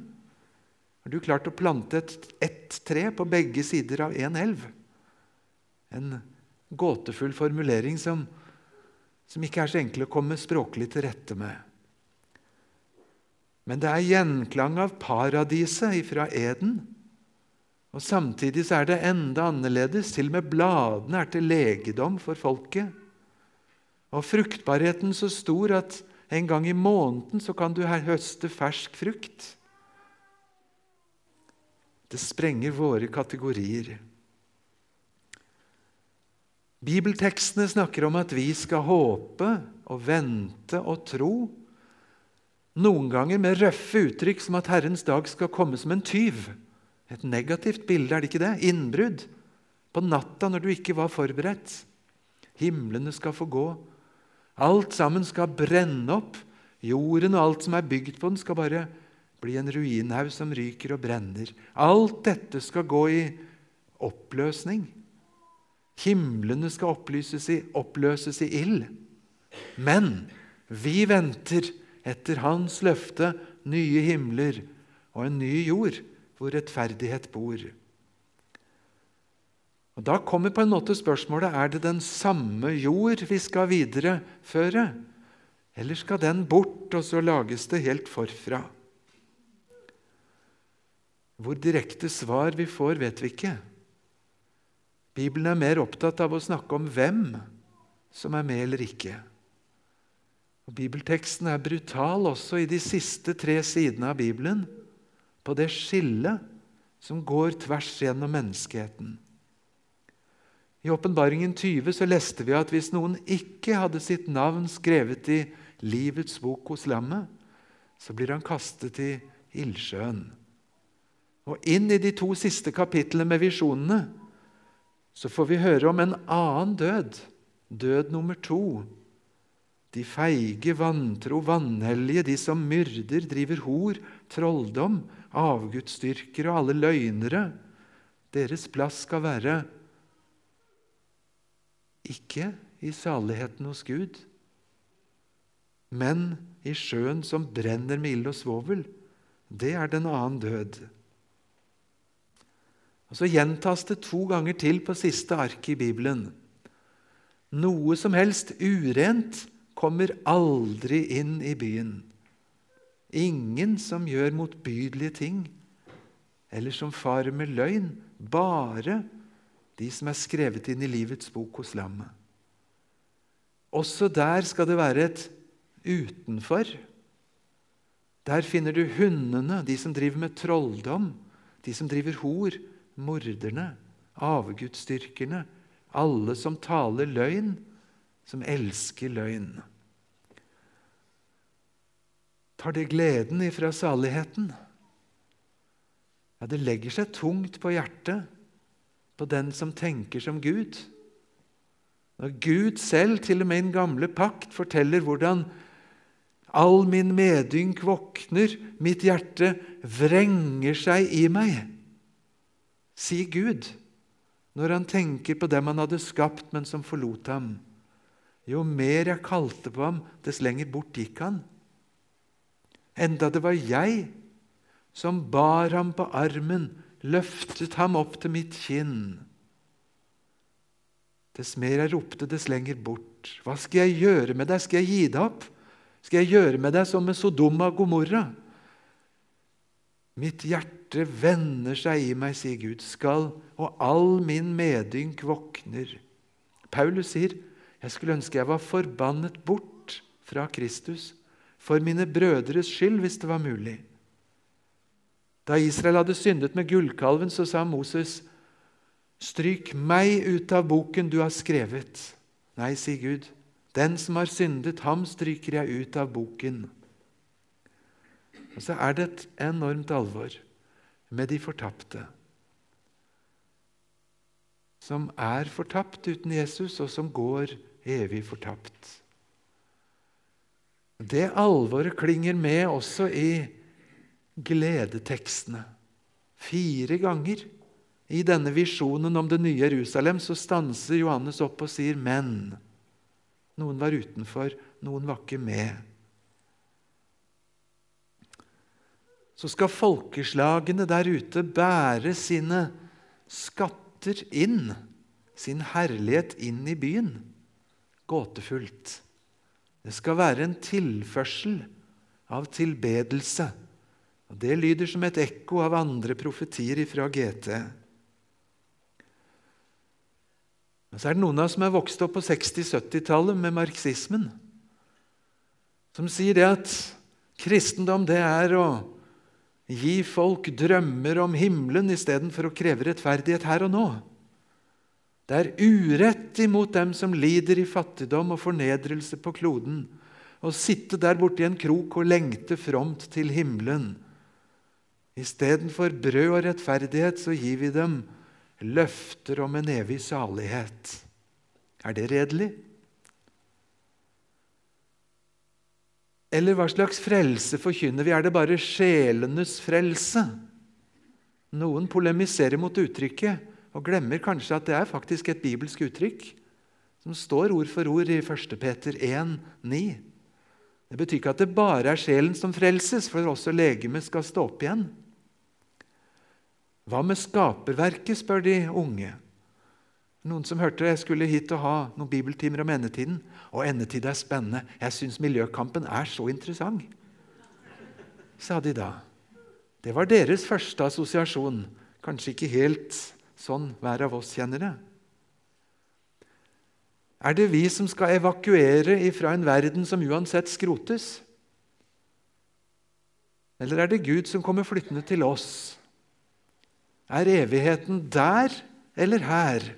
Har du klart å plante ett et tre på begge sider av én elv? En gåtefull formulering som, som ikke er så enkel å komme språklig til rette med. Men det er gjenklang av paradiset fra Eden. Og Samtidig så er det enda annerledes. Til og med bladene er til legedom for folket. Og fruktbarheten så stor at en gang i måneden så kan du høste fersk frukt. Det sprenger våre kategorier. Bibeltekstene snakker om at vi skal håpe og vente og tro noen ganger med røffe uttrykk som at Herrens dag skal komme som en tyv. Et negativt bilde, er det ikke det? Innbrudd. På natta når du ikke var forberedt. Himlene skal få gå. Alt sammen skal brenne opp. Jorden og alt som er bygd på den, skal bare bli en ruinhaug som ryker og brenner. Alt dette skal gå i oppløsning. Himlene skal oppløses i ild. Men vi venter etter hans løfte nye himler og en ny jord hvor rettferdighet bor. Og Da kommer på en måte spørsmålet er det den samme jord vi skal videreføre, eller skal den bort, og så lages det helt forfra? Hvor direkte svar vi får, vet vi ikke. Bibelen er mer opptatt av å snakke om hvem som er med eller ikke. Bibelteksten er brutal også i de siste tre sidene av Bibelen, på det skillet som går tvers gjennom menneskeheten. I Åpenbaringen 20 så leste vi at hvis noen ikke hadde sitt navn skrevet i livets bok hos lammet, så blir han kastet i ildsjøen. Og inn i de to siste kapitlene med visjonene så får vi høre om en annen død, død nummer to, de feige, vantro, vanhellige, de som myrder, driver hor, trolldom, avgudsdyrkere og alle løgnere. Deres plass skal være ikke i saligheten hos Gud, men i sjøen som brenner med ild og svovel. Det er den annen død. Og Så gjentas det to ganger til på siste ark i Bibelen. Noe som helst urent kommer aldri inn i byen. Ingen som gjør motbydelige ting, eller som farer med løgn. Bare de som er skrevet inn i livets bok hos lammet. Også der skal det være et utenfor. Der finner du hundene, de som driver med trolldom, de som driver hor, morderne, avgudsdyrkerne, alle som taler løgn, som elsker løgn. Tar det gleden ifra saligheten? Ja, det legger seg tungt på hjertet på den som tenker som Gud. Når Gud selv, til og med i den gamle pakt, forteller hvordan all min medynk våkner, mitt hjerte vrenger seg i meg, sier Gud når han tenker på dem han hadde skapt, men som forlot ham. Jo mer jeg kalte på ham, dess lenger bort gikk han. Enda det var jeg som bar ham på armen, løftet ham opp til mitt kinn. Dess mer jeg ropte, dess lenger bort. Hva skal jeg gjøre med deg? Skal jeg gi deg opp? Skal jeg gjøre med deg som med Sodoma og Gomorra? Mitt hjerte vender seg i meg, sier Gud, skal, og all min medynk våkner. Paulus sier, jeg skulle ønske jeg var forbannet bort fra Kristus, for mine brødres skyld, hvis det var mulig. Da Israel hadde syndet med gullkalven, så sa Moses, 'Stryk meg ut av boken du har skrevet.' Nei, sier Gud, 'Den som har syndet, ham stryker jeg ut av boken.' Og så er det et enormt alvor med de fortapte. Som er fortapt uten Jesus, og som går evig fortapt. Det alvoret klinger med også i gledetekstene. Fire ganger i denne visjonen om det nye Jerusalem så stanser Johannes opp og sier 'men'. Noen var utenfor, noen var ikke med. Så skal folkeslagene der ute bære sine skatter inn, sin herlighet inn i byen. Gåtefullt. Det skal være en tilførsel av tilbedelse. Og Det lyder som et ekko av andre profetier fra GT. Men så er det noen av oss som er vokst opp på 60-70-tallet med marxismen, som sier det at kristendom det er å gi folk drømmer om himmelen istedenfor å kreve rettferdighet her og nå. Det er urett imot dem som lider i fattigdom og fornedrelse på kloden, å sitte der borte i en krok og lengte fromt til himmelen. Istedenfor brød og rettferdighet så gir vi dem løfter om en evig salighet. Er det redelig? Eller hva slags frelse forkynner vi? Er det bare sjelenes frelse? Noen polemiserer mot uttrykket og glemmer kanskje at det er faktisk et bibelsk uttrykk som står ord for ord i 1. Peter 1, 9. Det betyr ikke at det bare er sjelen som frelses, for også legemet skal stå opp igjen. Hva med skaperverket, spør de unge. Noen som hørte jeg skulle hit og ha noen bibeltimer om endetiden. Og endetid er spennende. Jeg syns miljøkampen er så interessant, sa de da. Det var deres første assosiasjon. Kanskje ikke helt sånn hver av oss kjenner det. Er det vi som skal evakuere ifra en verden som uansett skrotes? Eller er det Gud som kommer flyttende til oss? Er evigheten der eller her?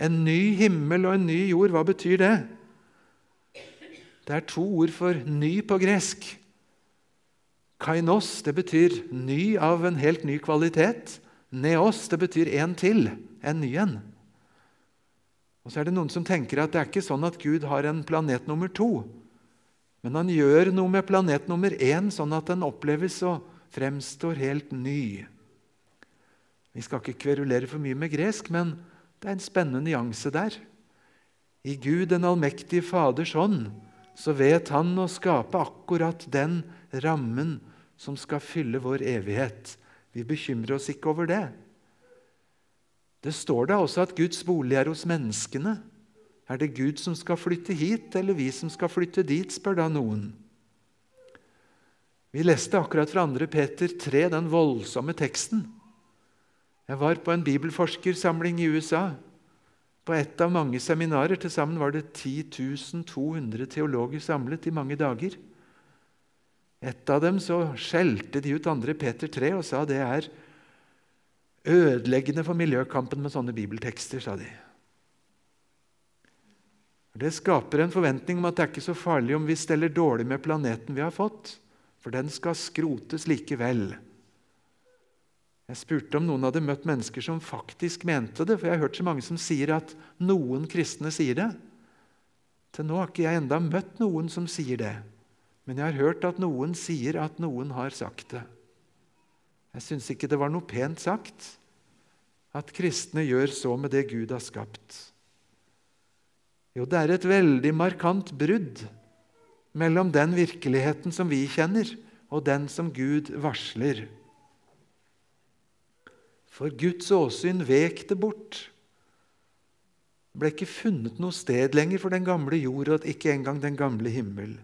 En ny himmel og en ny jord, hva betyr det? Det er to ord for 'ny' på gresk. Kainos det betyr ny av en helt ny kvalitet. Neos det betyr en til, en ny en. Og så er det Noen som tenker at det er ikke sånn at Gud har en planet nummer to. Men han gjør noe med planet nummer én, sånn at den oppleves og fremstår helt ny. Vi skal ikke kverulere for mye med gresk, men det er en spennende nyanse der. I Gud den allmektige Faders hånd så vet Han å skape akkurat den rammen som skal fylle vår evighet. Vi bekymrer oss ikke over det. Det står da også at Guds bolig er hos menneskene. Er det Gud som skal flytte hit, eller vi som skal flytte dit, spør da noen. Vi leste akkurat fra 2. Peter 3, den voldsomme teksten. Jeg var på en bibelforskersamling i USA. På et av mange seminarer. Til sammen var det 10 200 teologer samlet i mange dager. Et av dem så skjelte de ut andre Peter 3 og sa det er ødeleggende for miljøkampen med sånne bibeltekster. sa de. Det skaper en forventning om at det er ikke så farlig om vi steller dårlig med planeten vi har fått, for den skal skrotes likevel. Jeg spurte om noen hadde møtt mennesker som faktisk mente det, for jeg har hørt så mange som sier at noen kristne sier det. Til nå har ikke jeg enda møtt noen som sier det, men jeg har hørt at noen sier at noen har sagt det. Jeg syns ikke det var noe pent sagt at kristne gjør så med det Gud har skapt. Jo, det er et veldig markant brudd mellom den virkeligheten som vi kjenner, og den som Gud varsler. For Guds åsyn vek det bort. Det ble ikke funnet noe sted lenger for den gamle jord, og ikke engang den gamle himmel.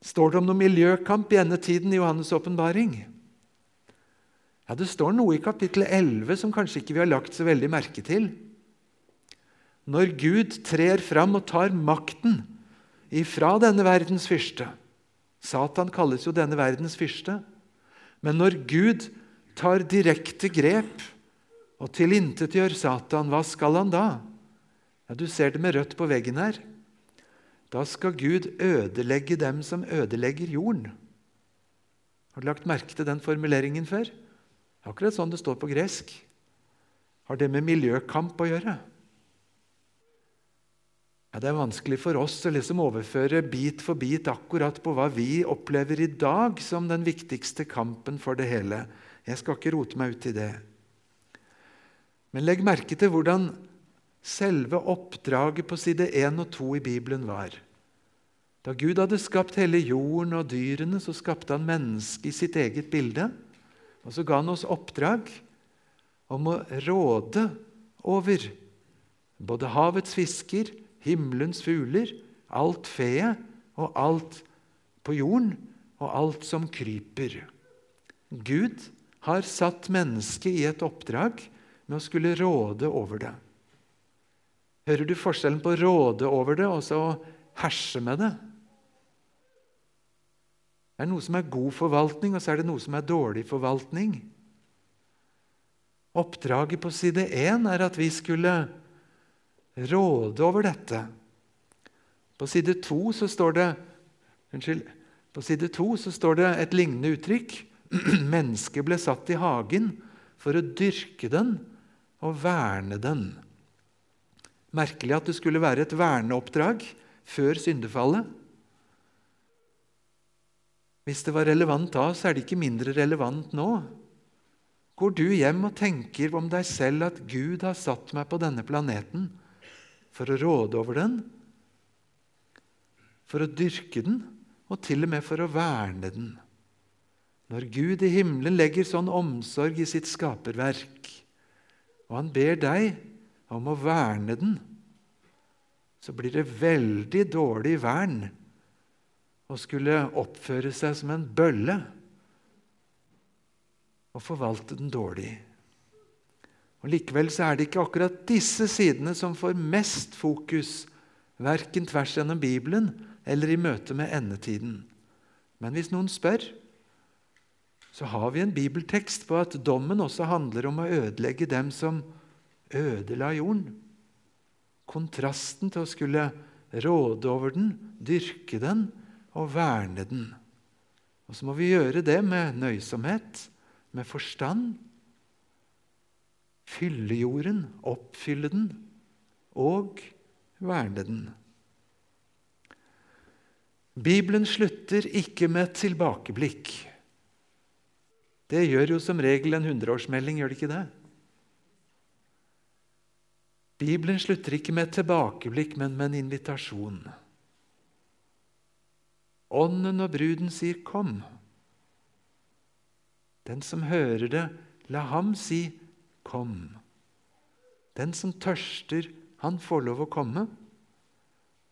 Står det om noe miljøkamp i endetiden i Johannes' åpenbaring? Ja, det står noe i kapittel 11 som kanskje ikke vi har lagt så veldig merke til. Når Gud trer fram og tar makten ifra denne verdens fyrste Satan kalles jo denne verdens fyrste. Men når Gud tar direkte grep og tilintetgjør Satan, hva skal han da? Ja, Du ser det med rødt på veggen her. Da skal Gud ødelegge dem som ødelegger jorden. Har du lagt merke til den formuleringen før? Akkurat sånn det står på gresk. Har det med miljøkamp å gjøre? Ja, det er vanskelig for oss å liksom overføre bit for bit akkurat på hva vi opplever i dag som den viktigste kampen for det hele. Jeg skal ikke rote meg ut i det. Men legg merke til hvordan selve oppdraget på side 1 og 2 i Bibelen var. Da Gud hadde skapt hele jorden og dyrene, så skapte han mennesket i sitt eget bilde. Og så ga han oss oppdrag om å råde over både havets fisker, himmelens fugler, alt feet og alt på jorden og alt som kryper. Gud har satt mennesket i et oppdrag med å skulle råde over det. Hører du forskjellen på å råde over det og så herse med det? Det er noe som er god forvaltning, og så er det noe som er dårlig forvaltning. Oppdraget på side 1 er at vi skulle råde over dette. På side to så står det Unnskyld. På side 2 så står det et lignende uttrykk. Mennesket ble satt i hagen for å dyrke den og verne den. Merkelig at det skulle være et verneoppdrag før syndefallet. Hvis det var relevant da, så er det ikke mindre relevant nå. Går du hjem og tenker om deg selv at Gud har satt meg på denne planeten for å råde over den, for å dyrke den og til og med for å verne den. Når Gud i himmelen legger sånn omsorg i sitt skaperverk, og han ber deg om å verne den, så blir det veldig dårlig vern å skulle oppføre seg som en bølle og forvalte den dårlig. Og Likevel så er det ikke akkurat disse sidene som får mest fokus, verken tvers gjennom Bibelen eller i møte med endetiden. Men hvis noen spør, så har vi en bibeltekst på at dommen også handler om å ødelegge dem som ødela jorden. Kontrasten til å skulle råde over den, dyrke den og verne den. Og så må vi gjøre det med nøysomhet, med forstand fylle jorden, oppfylle den og verne den. Bibelen slutter ikke med et tilbakeblikk. Det gjør jo som regel en hundreårsmelding, gjør det ikke det? Bibelen slutter ikke med et tilbakeblikk, men med en invitasjon. Ånden og bruden sier 'kom'. Den som hører det, la ham si Kom. Den som tørster, han får lov å komme.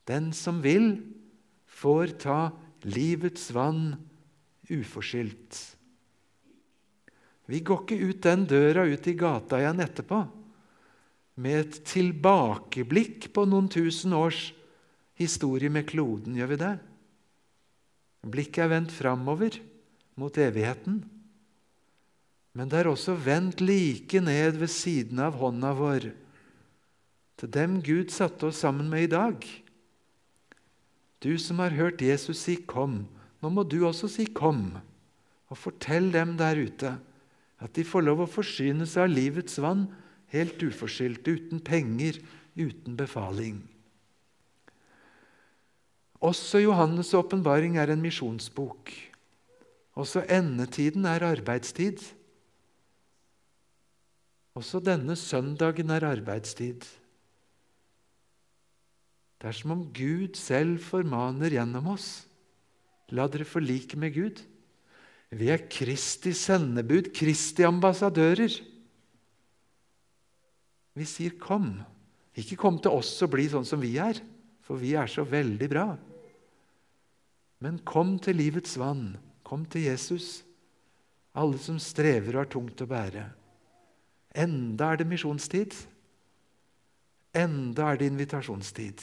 Den som vil, får ta livets vann uforskyldt. Vi går ikke ut den døra ut i gata igjen etterpå med et tilbakeblikk på noen tusen års historie med kloden, gjør vi det? Blikket er vendt framover mot evigheten. Men det er også vendt like ned ved siden av hånda vår, til dem Gud satte oss sammen med i dag. Du som har hørt Jesus si 'kom', nå må du også si 'kom', og fortell dem der ute at de får lov å forsyne seg av livets vann helt uforskyldt, uten penger, uten befaling. Også Johannes' åpenbaring er en misjonsbok. Også endetiden er arbeidstid. Også denne søndagen er arbeidstid. Det er som om Gud selv formaner gjennom oss. La dere forlike med Gud. Vi er Kristi sendebud, Kristi ambassadører. Vi sier 'kom'. Ikke kom til oss og bli sånn som vi er, for vi er så veldig bra. Men kom til livets vann. Kom til Jesus, alle som strever og har tungt å bære. Enda er det misjonstid. Enda er det invitasjonstid.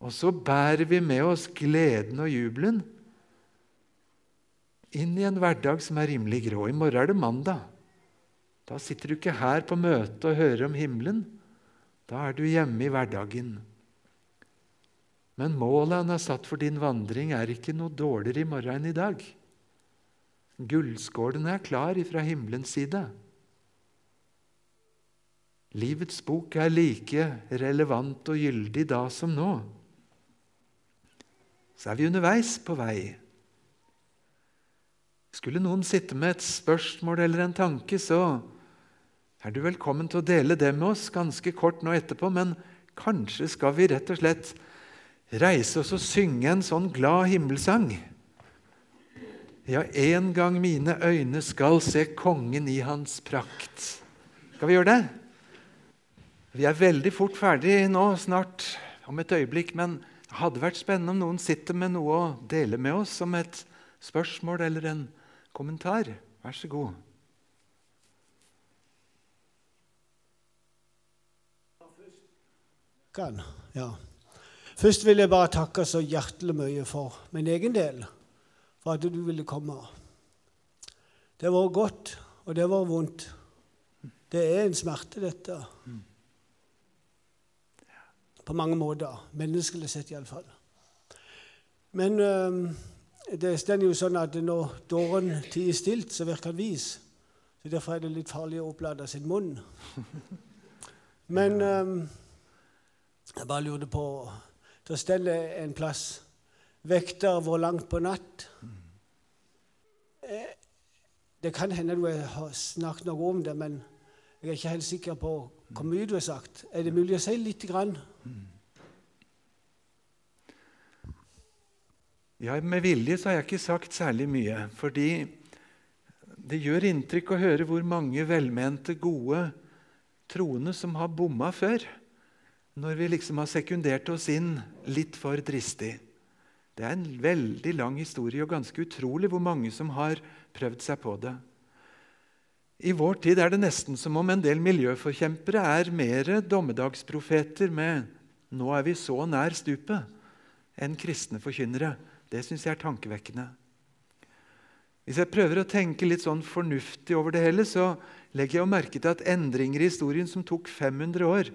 Og så bærer vi med oss gleden og jubelen inn i en hverdag som er rimelig grå. I morgen er det mandag. Da sitter du ikke her på møte og hører om himmelen. Da er du hjemme i hverdagen. Men målet han har satt for din vandring, er ikke noe dårligere i morgen enn i dag. Gullskålen er klar ifra himmelens side. Livets bok er like relevant og gyldig da som nå. Så er vi underveis på vei. Skulle noen sitte med et spørsmål eller en tanke, så er du velkommen til å dele det med oss ganske kort nå etterpå, men kanskje skal vi rett og slett reise oss og synge en sånn glad himmelsang. Ja, en gang mine øyne skal se kongen i hans prakt. Skal vi gjøre det? Vi er veldig fort ferdig nå, snart om et øyeblikk, men det hadde vært spennende om noen sitter med noe å dele med oss som et spørsmål eller en kommentar. Vær så god. Kan, ja. Først vil jeg bare takke så hjertelig mye for min egen del, for at du ville komme. Det var godt, og det var vondt. Det er en smerte, dette. På mange måter. Menneskelig sett, iallfall. Men øh, det står jo sånn at når dåren tier stilt, så virker han vis. Så Derfor er det litt farlig å opplade sin munn. Men øh, jeg bare lurte på Det står en plass vekter hvor langt på natt. Eh, det kan hende du har snakket noe om det, men jeg er ikke helt sikker på hvor mye du har sagt. Er det mulig å si litt? Grann? Ja, Med vilje så har jeg ikke sagt særlig mye. Fordi det gjør inntrykk å høre hvor mange velmente, gode troende som har bomma før. Når vi liksom har sekundert oss inn litt for dristig. Det er en veldig lang historie og ganske utrolig hvor mange som har prøvd seg på det. I vår tid er det nesten som om en del miljøforkjempere er mer dommedagsprofeter med 'nå er vi så nær stupet' enn kristne forkynnere. Det syns jeg er tankevekkende. Hvis jeg prøver å tenke litt sånn fornuftig over det hele, så legger jeg merke til at endringer i historien som tok 500 år,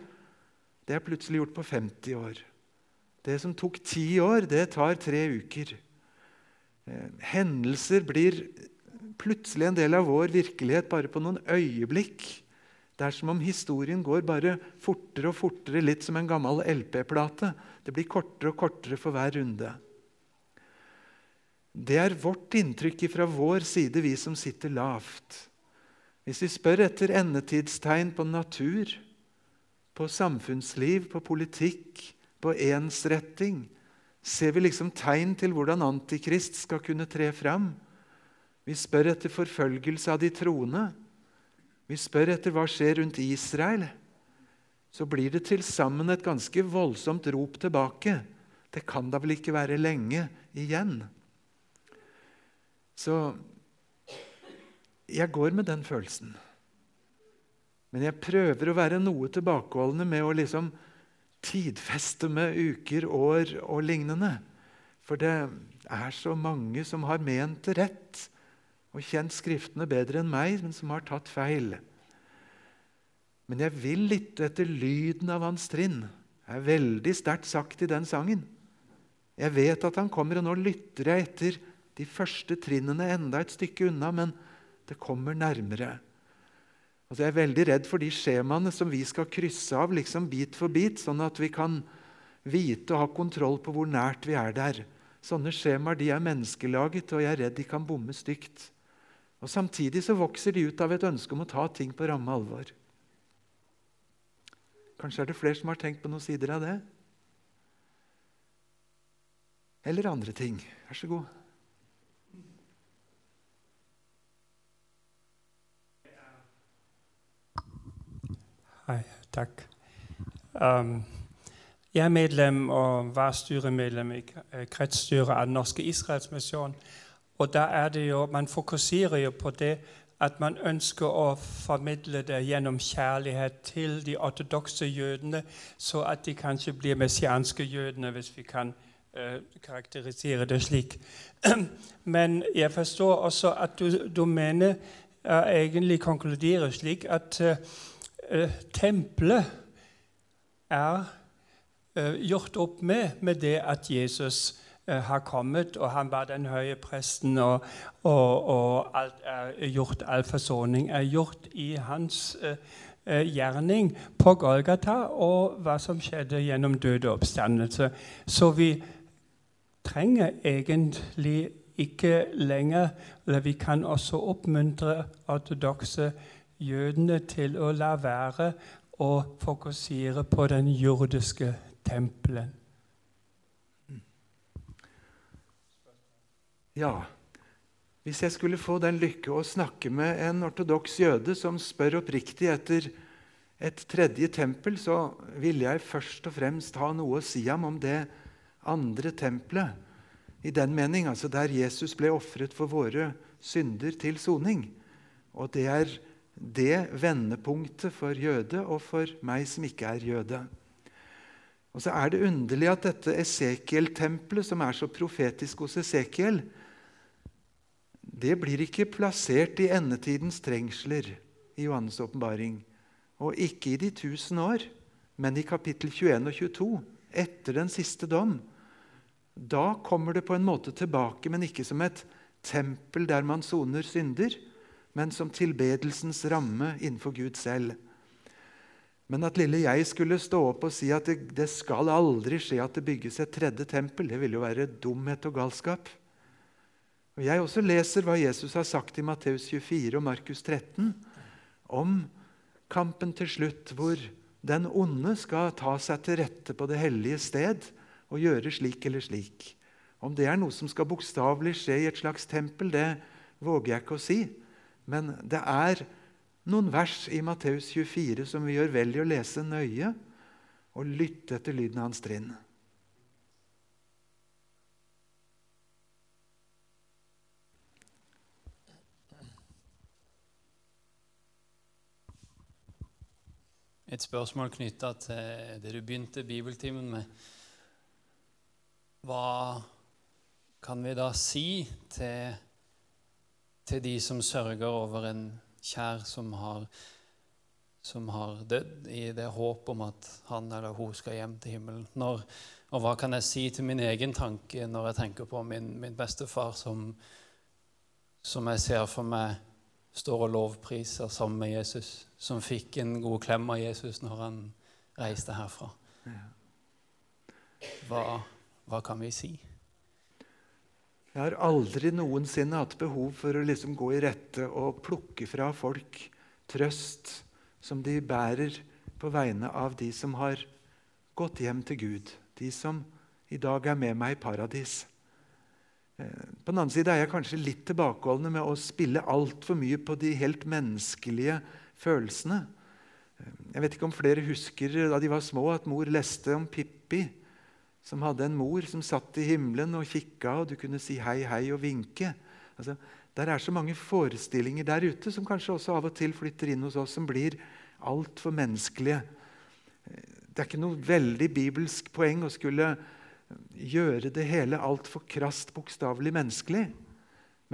det er plutselig gjort på 50 år. Det som tok ti år, det tar tre uker. Eh, hendelser blir plutselig en del av vår virkelighet bare på noen øyeblikk. Det er som om historien går bare fortere og fortere, litt som en gammel LP-plate. Det blir kortere og kortere for hver runde. Det er vårt inntrykk fra vår side, vi som sitter lavt. Hvis vi spør etter endetidstegn på natur, på samfunnsliv, på politikk, på ensretting, ser vi liksom tegn til hvordan Antikrist skal kunne tre fram. Vi spør etter forfølgelse av de troende. Vi spør etter hva skjer rundt Israel. Så blir det til sammen et ganske voldsomt rop tilbake. Det kan da vel ikke være lenge igjen? Så jeg går med den følelsen. Men jeg prøver å være noe tilbakeholdende med å liksom tidfeste med uker, år og lignende. For det er så mange som har ment det rett og kjent Skriftene bedre enn meg, men som har tatt feil. Men jeg vil lytte etter lyden av hans trinn. Det er veldig sterkt sagt i den sangen. Jeg vet at han kommer, og nå lytter jeg etter de første trinnene enda et stykke unna, men det kommer nærmere. Altså jeg er veldig redd for de skjemaene som vi skal krysse av liksom bit for bit, sånn at vi kan vite og ha kontroll på hvor nært vi er der. Sånne skjemaer de er menneskelaget, og jeg er redd de kan bomme stygt. Og Samtidig så vokser de ut av et ønske om å ta ting på ramme alvor. Kanskje er det flere som har tenkt på noen sider av det? Eller andre ting. Vær så god. Hei, takk. Um, jeg er medlem og var styremedlem i kretsstyret av Den norske Israelsmisjon. Og da er det jo, Man fokuserer jo på det at man ønsker å formidle det gjennom kjærlighet til de ortodokse jødene, så at de kanskje blir messianske jødene, hvis vi kan uh, karakterisere det slik. Men jeg forstår også at du, du mener uh, egentlig konkluderer slik at uh, tempelet er gjort opp med med det at Jesus Eh, har kommet, og han var den høye presten, og, og, og alt er gjort, all forsoning er gjort i hans uh, eh, gjerning på Golgata og hva som skjedde gjennom død og oppstandelse. Så vi trenger egentlig ikke lenger Eller vi kan også oppmuntre ortodokse jødene til å la være å fokusere på den jordiske tempelen. Ja, hvis jeg skulle få den lykke å snakke med en ortodoks jøde som spør oppriktig etter et tredje tempel, så ville jeg først og fremst ha noe å si ham om det andre tempelet. I den mening, altså der Jesus ble ofret for våre synder til soning. Og det er det vendepunktet for jøde og for meg som ikke er jøde. Og så er det underlig at dette Esekiel-tempelet, som er så profetisk hos Esekiel, det blir ikke plassert i endetidens trengsler i Johannes' åpenbaring. Og ikke i de tusen år, men i kapittel 21 og 22, etter den siste dom. Da kommer det på en måte tilbake, men ikke som et tempel der man soner synder, men som tilbedelsens ramme innenfor Gud selv. Men at lille jeg skulle stå opp og si at det, det skal aldri skje at det bygges et tredje tempel, det ville jo være dumhet og galskap. Og Jeg også leser hva Jesus har sagt i Matteus 24 og Markus 13 om kampen til slutt, hvor den onde skal ta seg til rette på det hellige sted og gjøre slik eller slik. Om det er noe som skal bokstavelig skje i et slags tempel, det våger jeg ikke å si. Men det er noen vers i Matteus 24 som vi gjør vel i å lese nøye og lytte etter lyden av hans trinn. et spørsmål knytta til det du begynte bibeltimen med. Hva kan vi da si til, til de som sørger over en kjær som har, som har dødd, i det håp om at han eller hun skal hjem til himmelen? Når, og hva kan jeg si til min egen tanke når jeg tenker på min, min bestefar, som, som jeg ser for meg står og lovpriser sammen med Jesus, som fikk en god klem av Jesus når han reiste herfra. Hva, hva kan vi si? Jeg har aldri noensinne hatt behov for å liksom gå i rette og plukke fra folk trøst som de bærer på vegne av de som har gått hjem til Gud, de som i dag er med meg i paradis. Eh, på den annen side er jeg kanskje litt tilbakeholdende med å spille altfor mye på de helt menneskelige følelsene. Eh, jeg vet ikke om flere husker da de var små, at mor leste om Pippi, som hadde en mor som satt i himmelen og kikka, og du kunne si hei, hei og vinke. Altså, der er så mange forestillinger der ute som kanskje også av og til flytter inn hos oss, som blir altfor menneskelige. Det er ikke noe veldig bibelsk poeng å skulle gjøre det hele altfor krast bokstavelig menneskelig.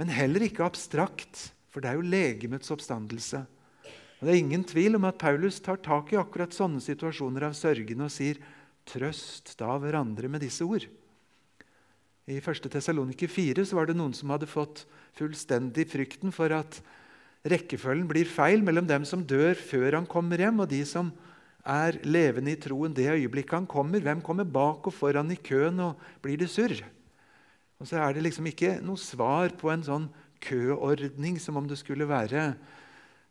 Men heller ikke abstrakt, for det er jo legemets oppstandelse. Og Det er ingen tvil om at Paulus tar tak i akkurat sånne situasjoner av sørgende og sier trøst da hverandre med disse ord. I 1. Tessaloniker 4 så var det noen som hadde fått fullstendig frykten for at rekkefølgen blir feil mellom dem som dør før han kommer hjem, og de som er levende i troen det øyeblikket han kommer. Hvem kommer bak og foran i køen, og blir det surr? Og så er det liksom ikke noe svar på en sånn køordning som om det skulle være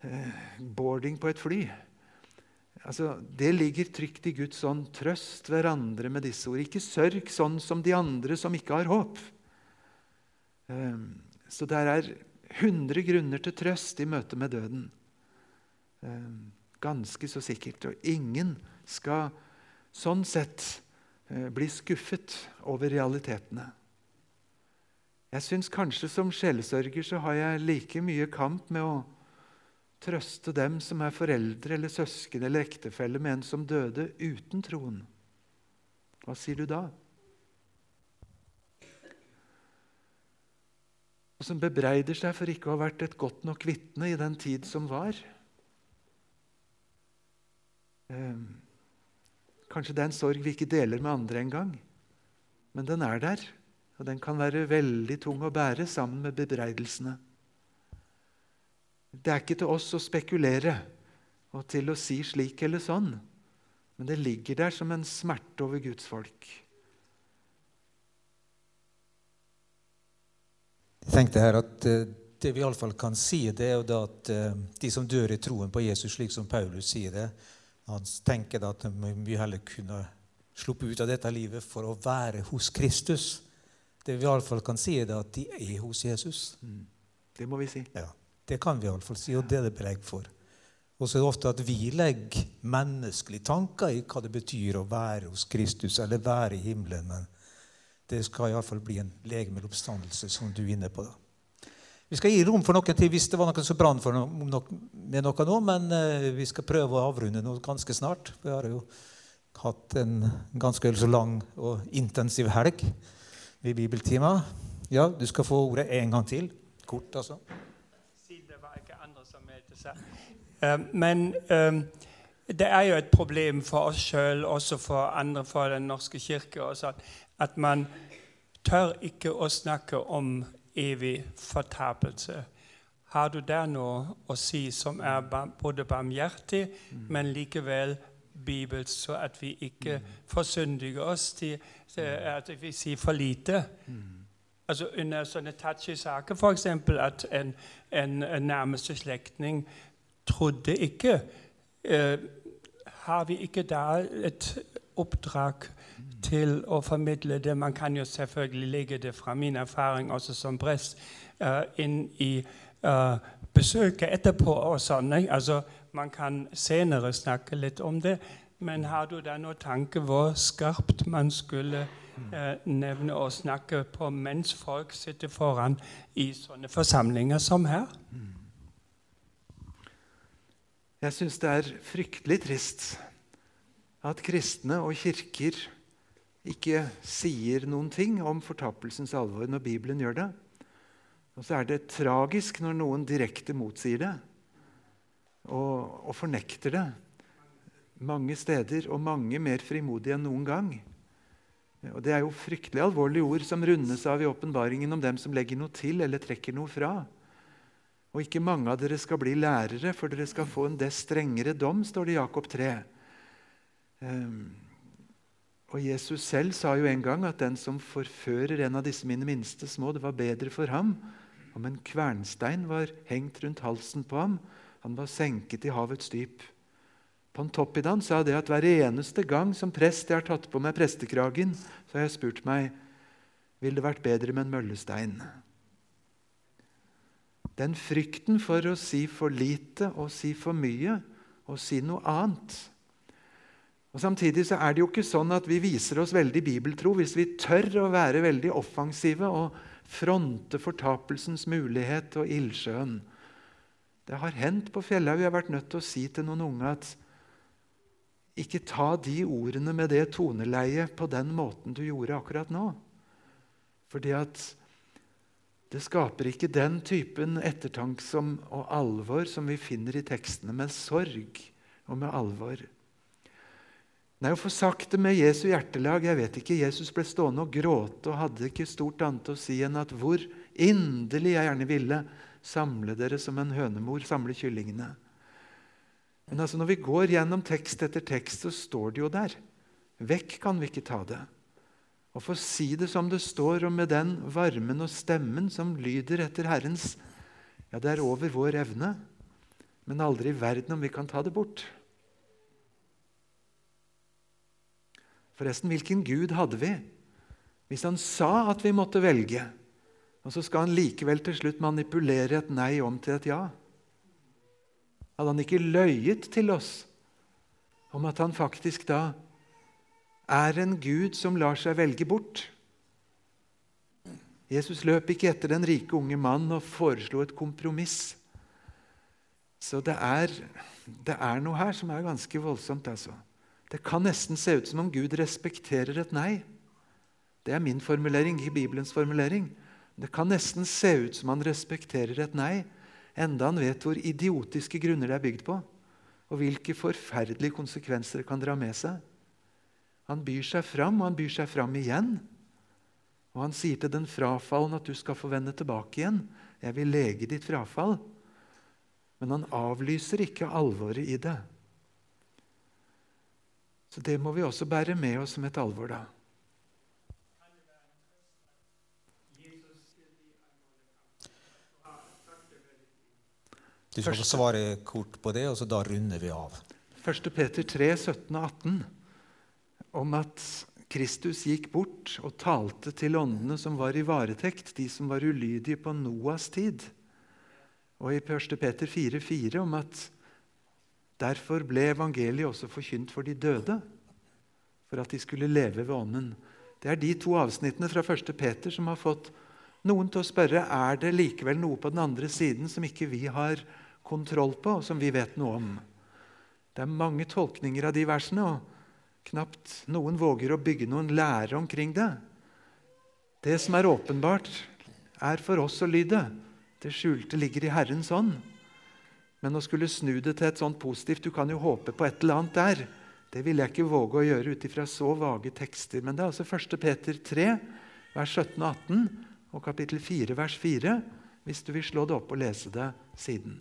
eh, boarding på et fly. Altså, Det ligger trygt i Guds ånd. Trøst hverandre med disse ord. Ikke sørg sånn som de andre som ikke har håp. Eh, så det er 100 grunner til trøst i møte med døden. Eh, Ganske så sikkert. Og ingen skal sånn sett eh, bli skuffet over realitetene. Jeg syns kanskje som sjelesørger så har jeg like mye kamp med å trøste dem som er foreldre eller søsken eller ektefelle med en som døde uten troen. Hva sier du da? Og som bebreider seg for ikke å ha vært et godt nok vitne i den tid som var. Ehm, kanskje det er en sorg vi ikke deler med andre engang, men den er der. Og den kan være veldig tung å bære sammen med bebreidelsene. Det er ikke til oss å spekulere og til å si slik eller sånn. Men det ligger der som en smerte over Guds folk. Jeg tenkte her at eh, Det vi iallfall kan si, det er jo da at eh, de som dør i troen på Jesus, slik som Paulus sier det, han tenker da at de mye heller kunne sluppe ut av dette livet for å være hos Kristus. Det vi iallfall kan si, er at de er hos Jesus. Mm. Det må vi si. Ja, Det kan vi iallfall si, og det er det belegg for. Og så er det ofte at vi legger menneskelige tanker i hva det betyr å være hos Kristus eller være i himmelen. Men det skal iallfall bli en legemeloppstandelse, som du er inne på. da. Vi skal gi rom for noen til hvis det var noen som brann for noe, med noe nå, men uh, vi skal prøve å avrunde noe ganske snart. Vi har jo hatt en ganske så lang og intensiv helg ved bibeltimer. Ja, du skal få ordet en gang til. Kort, altså. Siden det var ikke andre som meldte seg. Uh, men uh, det er jo et problem for oss sjøl, også for andre, for Den norske kirke, også, at man tør ikke å snakke om evig fortapelse. Har du der noe å si som er både barmhjertig, mm. men likevel bibelsk, så at vi ikke mm. forsyndiger oss til at vi sier for lite? Mm. Altså Under sånne touchy saker, f.eks. at en, en, en, nærmeste slektning trodde ikke eh, Har vi ikke da et oppdrag til å formidle det. Man kan jo selvfølgelig legge det fra min erfaring også som prest eh, inn i uh, besøket etterpå. og sånn. Altså, Man kan senere snakke litt om det. Men har du da noen tanke hvor skarpt man skulle eh, nevne og snakke på mens folk sitter foran i sånne forsamlinger som her? Jeg syns det er fryktelig trist at kristne og kirker ikke sier noen ting om fortapelsens alvor når Bibelen gjør det. Og så er det tragisk når noen direkte motsier det og, og fornekter det. Mange steder, og mange mer frimodige enn noen gang. Og Det er jo fryktelig alvorlige ord som rundes av i åpenbaringen om dem som legger noe til eller trekker noe fra. Og ikke mange av dere skal bli lærere, for dere skal få en dess strengere dom, står det i Jakob 3. Um, og Jesus selv sa jo en gang at den som forfører en av disse mine minste små, det var bedre for ham om en kvernstein var hengt rundt halsen på ham. Han var senket i havets dyp. Pontoppidan sa det at hver eneste gang som prest jeg har tatt på meg prestekragen, så har jeg spurt meg vil det vært bedre med en møllestein. Den frykten for å si for lite og si for mye og si noe annet og Samtidig så er det jo ikke sånn at vi viser oss veldig bibeltro hvis vi tør å være veldig offensive og fronte fortapelsens mulighet og ildsjøen. Det har hendt på Fjellhaug. Jeg har vært nødt til å si til noen unge at ikke ta de ordene med det toneleiet på den måten du gjorde akkurat nå. Fordi at det skaper ikke den typen ettertanke og alvor som vi finner i tekstene, med sorg og med alvor. Nei, å få sagt det med Jesu hjertelag Jeg vet ikke, Jesus ble stående og gråte og hadde ikke stort annet å si enn at hvor inderlig jeg gjerne ville samle dere som en hønemor samle kyllingene. Men altså, når vi går gjennom tekst etter tekst, så står det jo der. Vekk kan vi ikke ta det. Og få si det som det står, og med den varmen og stemmen som lyder etter Herrens Ja, det er over vår evne, men aldri i verden om vi kan ta det bort. Forresten, hvilken Gud hadde vi? Hvis han sa at vi måtte velge, og så skal han likevel til slutt manipulere et nei om til et ja? Hadde han ikke løyet til oss om at han faktisk da er en Gud som lar seg velge bort? Jesus løp ikke etter den rike unge mann og foreslo et kompromiss. Så det er, det er noe her som er ganske voldsomt. altså. Det kan nesten se ut som om Gud respekterer et nei. Det er min formulering, ikke Bibelens formulering. Det kan nesten se ut som han respekterer et nei, enda han vet hvor idiotiske grunner det er bygd på, og hvilke forferdelige konsekvenser det kan dra med seg. Han byr seg fram, og han byr seg fram igjen. Og han sier til den frafallen at du skal få vende tilbake igjen. Jeg vil lege ditt frafall. Men han avlyser ikke alvoret i det. Så det må vi også bære med oss som et alvor, da. Du skal få svare kort på det, og så da runder vi av. 1. Peter 3, 17 og 18 om at Kristus gikk bort og talte til åndene som var i varetekt, de som var ulydige på Noas tid. Og i 1. Peter 4, 4 om at derfor ble evangeliet også forkynt for de døde, for at de skulle leve ved Ånden. Det er de to avsnittene fra 1. Peter som har fått noen til å spørre er det likevel noe på den andre siden som ikke vi har kontroll på, og som vi vet noe om. Det er mange tolkninger av de versene, og knapt noen våger å bygge noen lære omkring det. Det som er åpenbart, er for oss å lyde. Det skjulte ligger i Herrens ånd. Men å skulle snu det til et sånt positivt Du kan jo håpe på et eller annet der. Det vil jeg ikke våge å gjøre ut ifra så vage tekster. Men det er altså 1. Peter 3, vers 17 og 18 og kapittel 4, vers 4, hvis du vil slå det opp og lese det siden.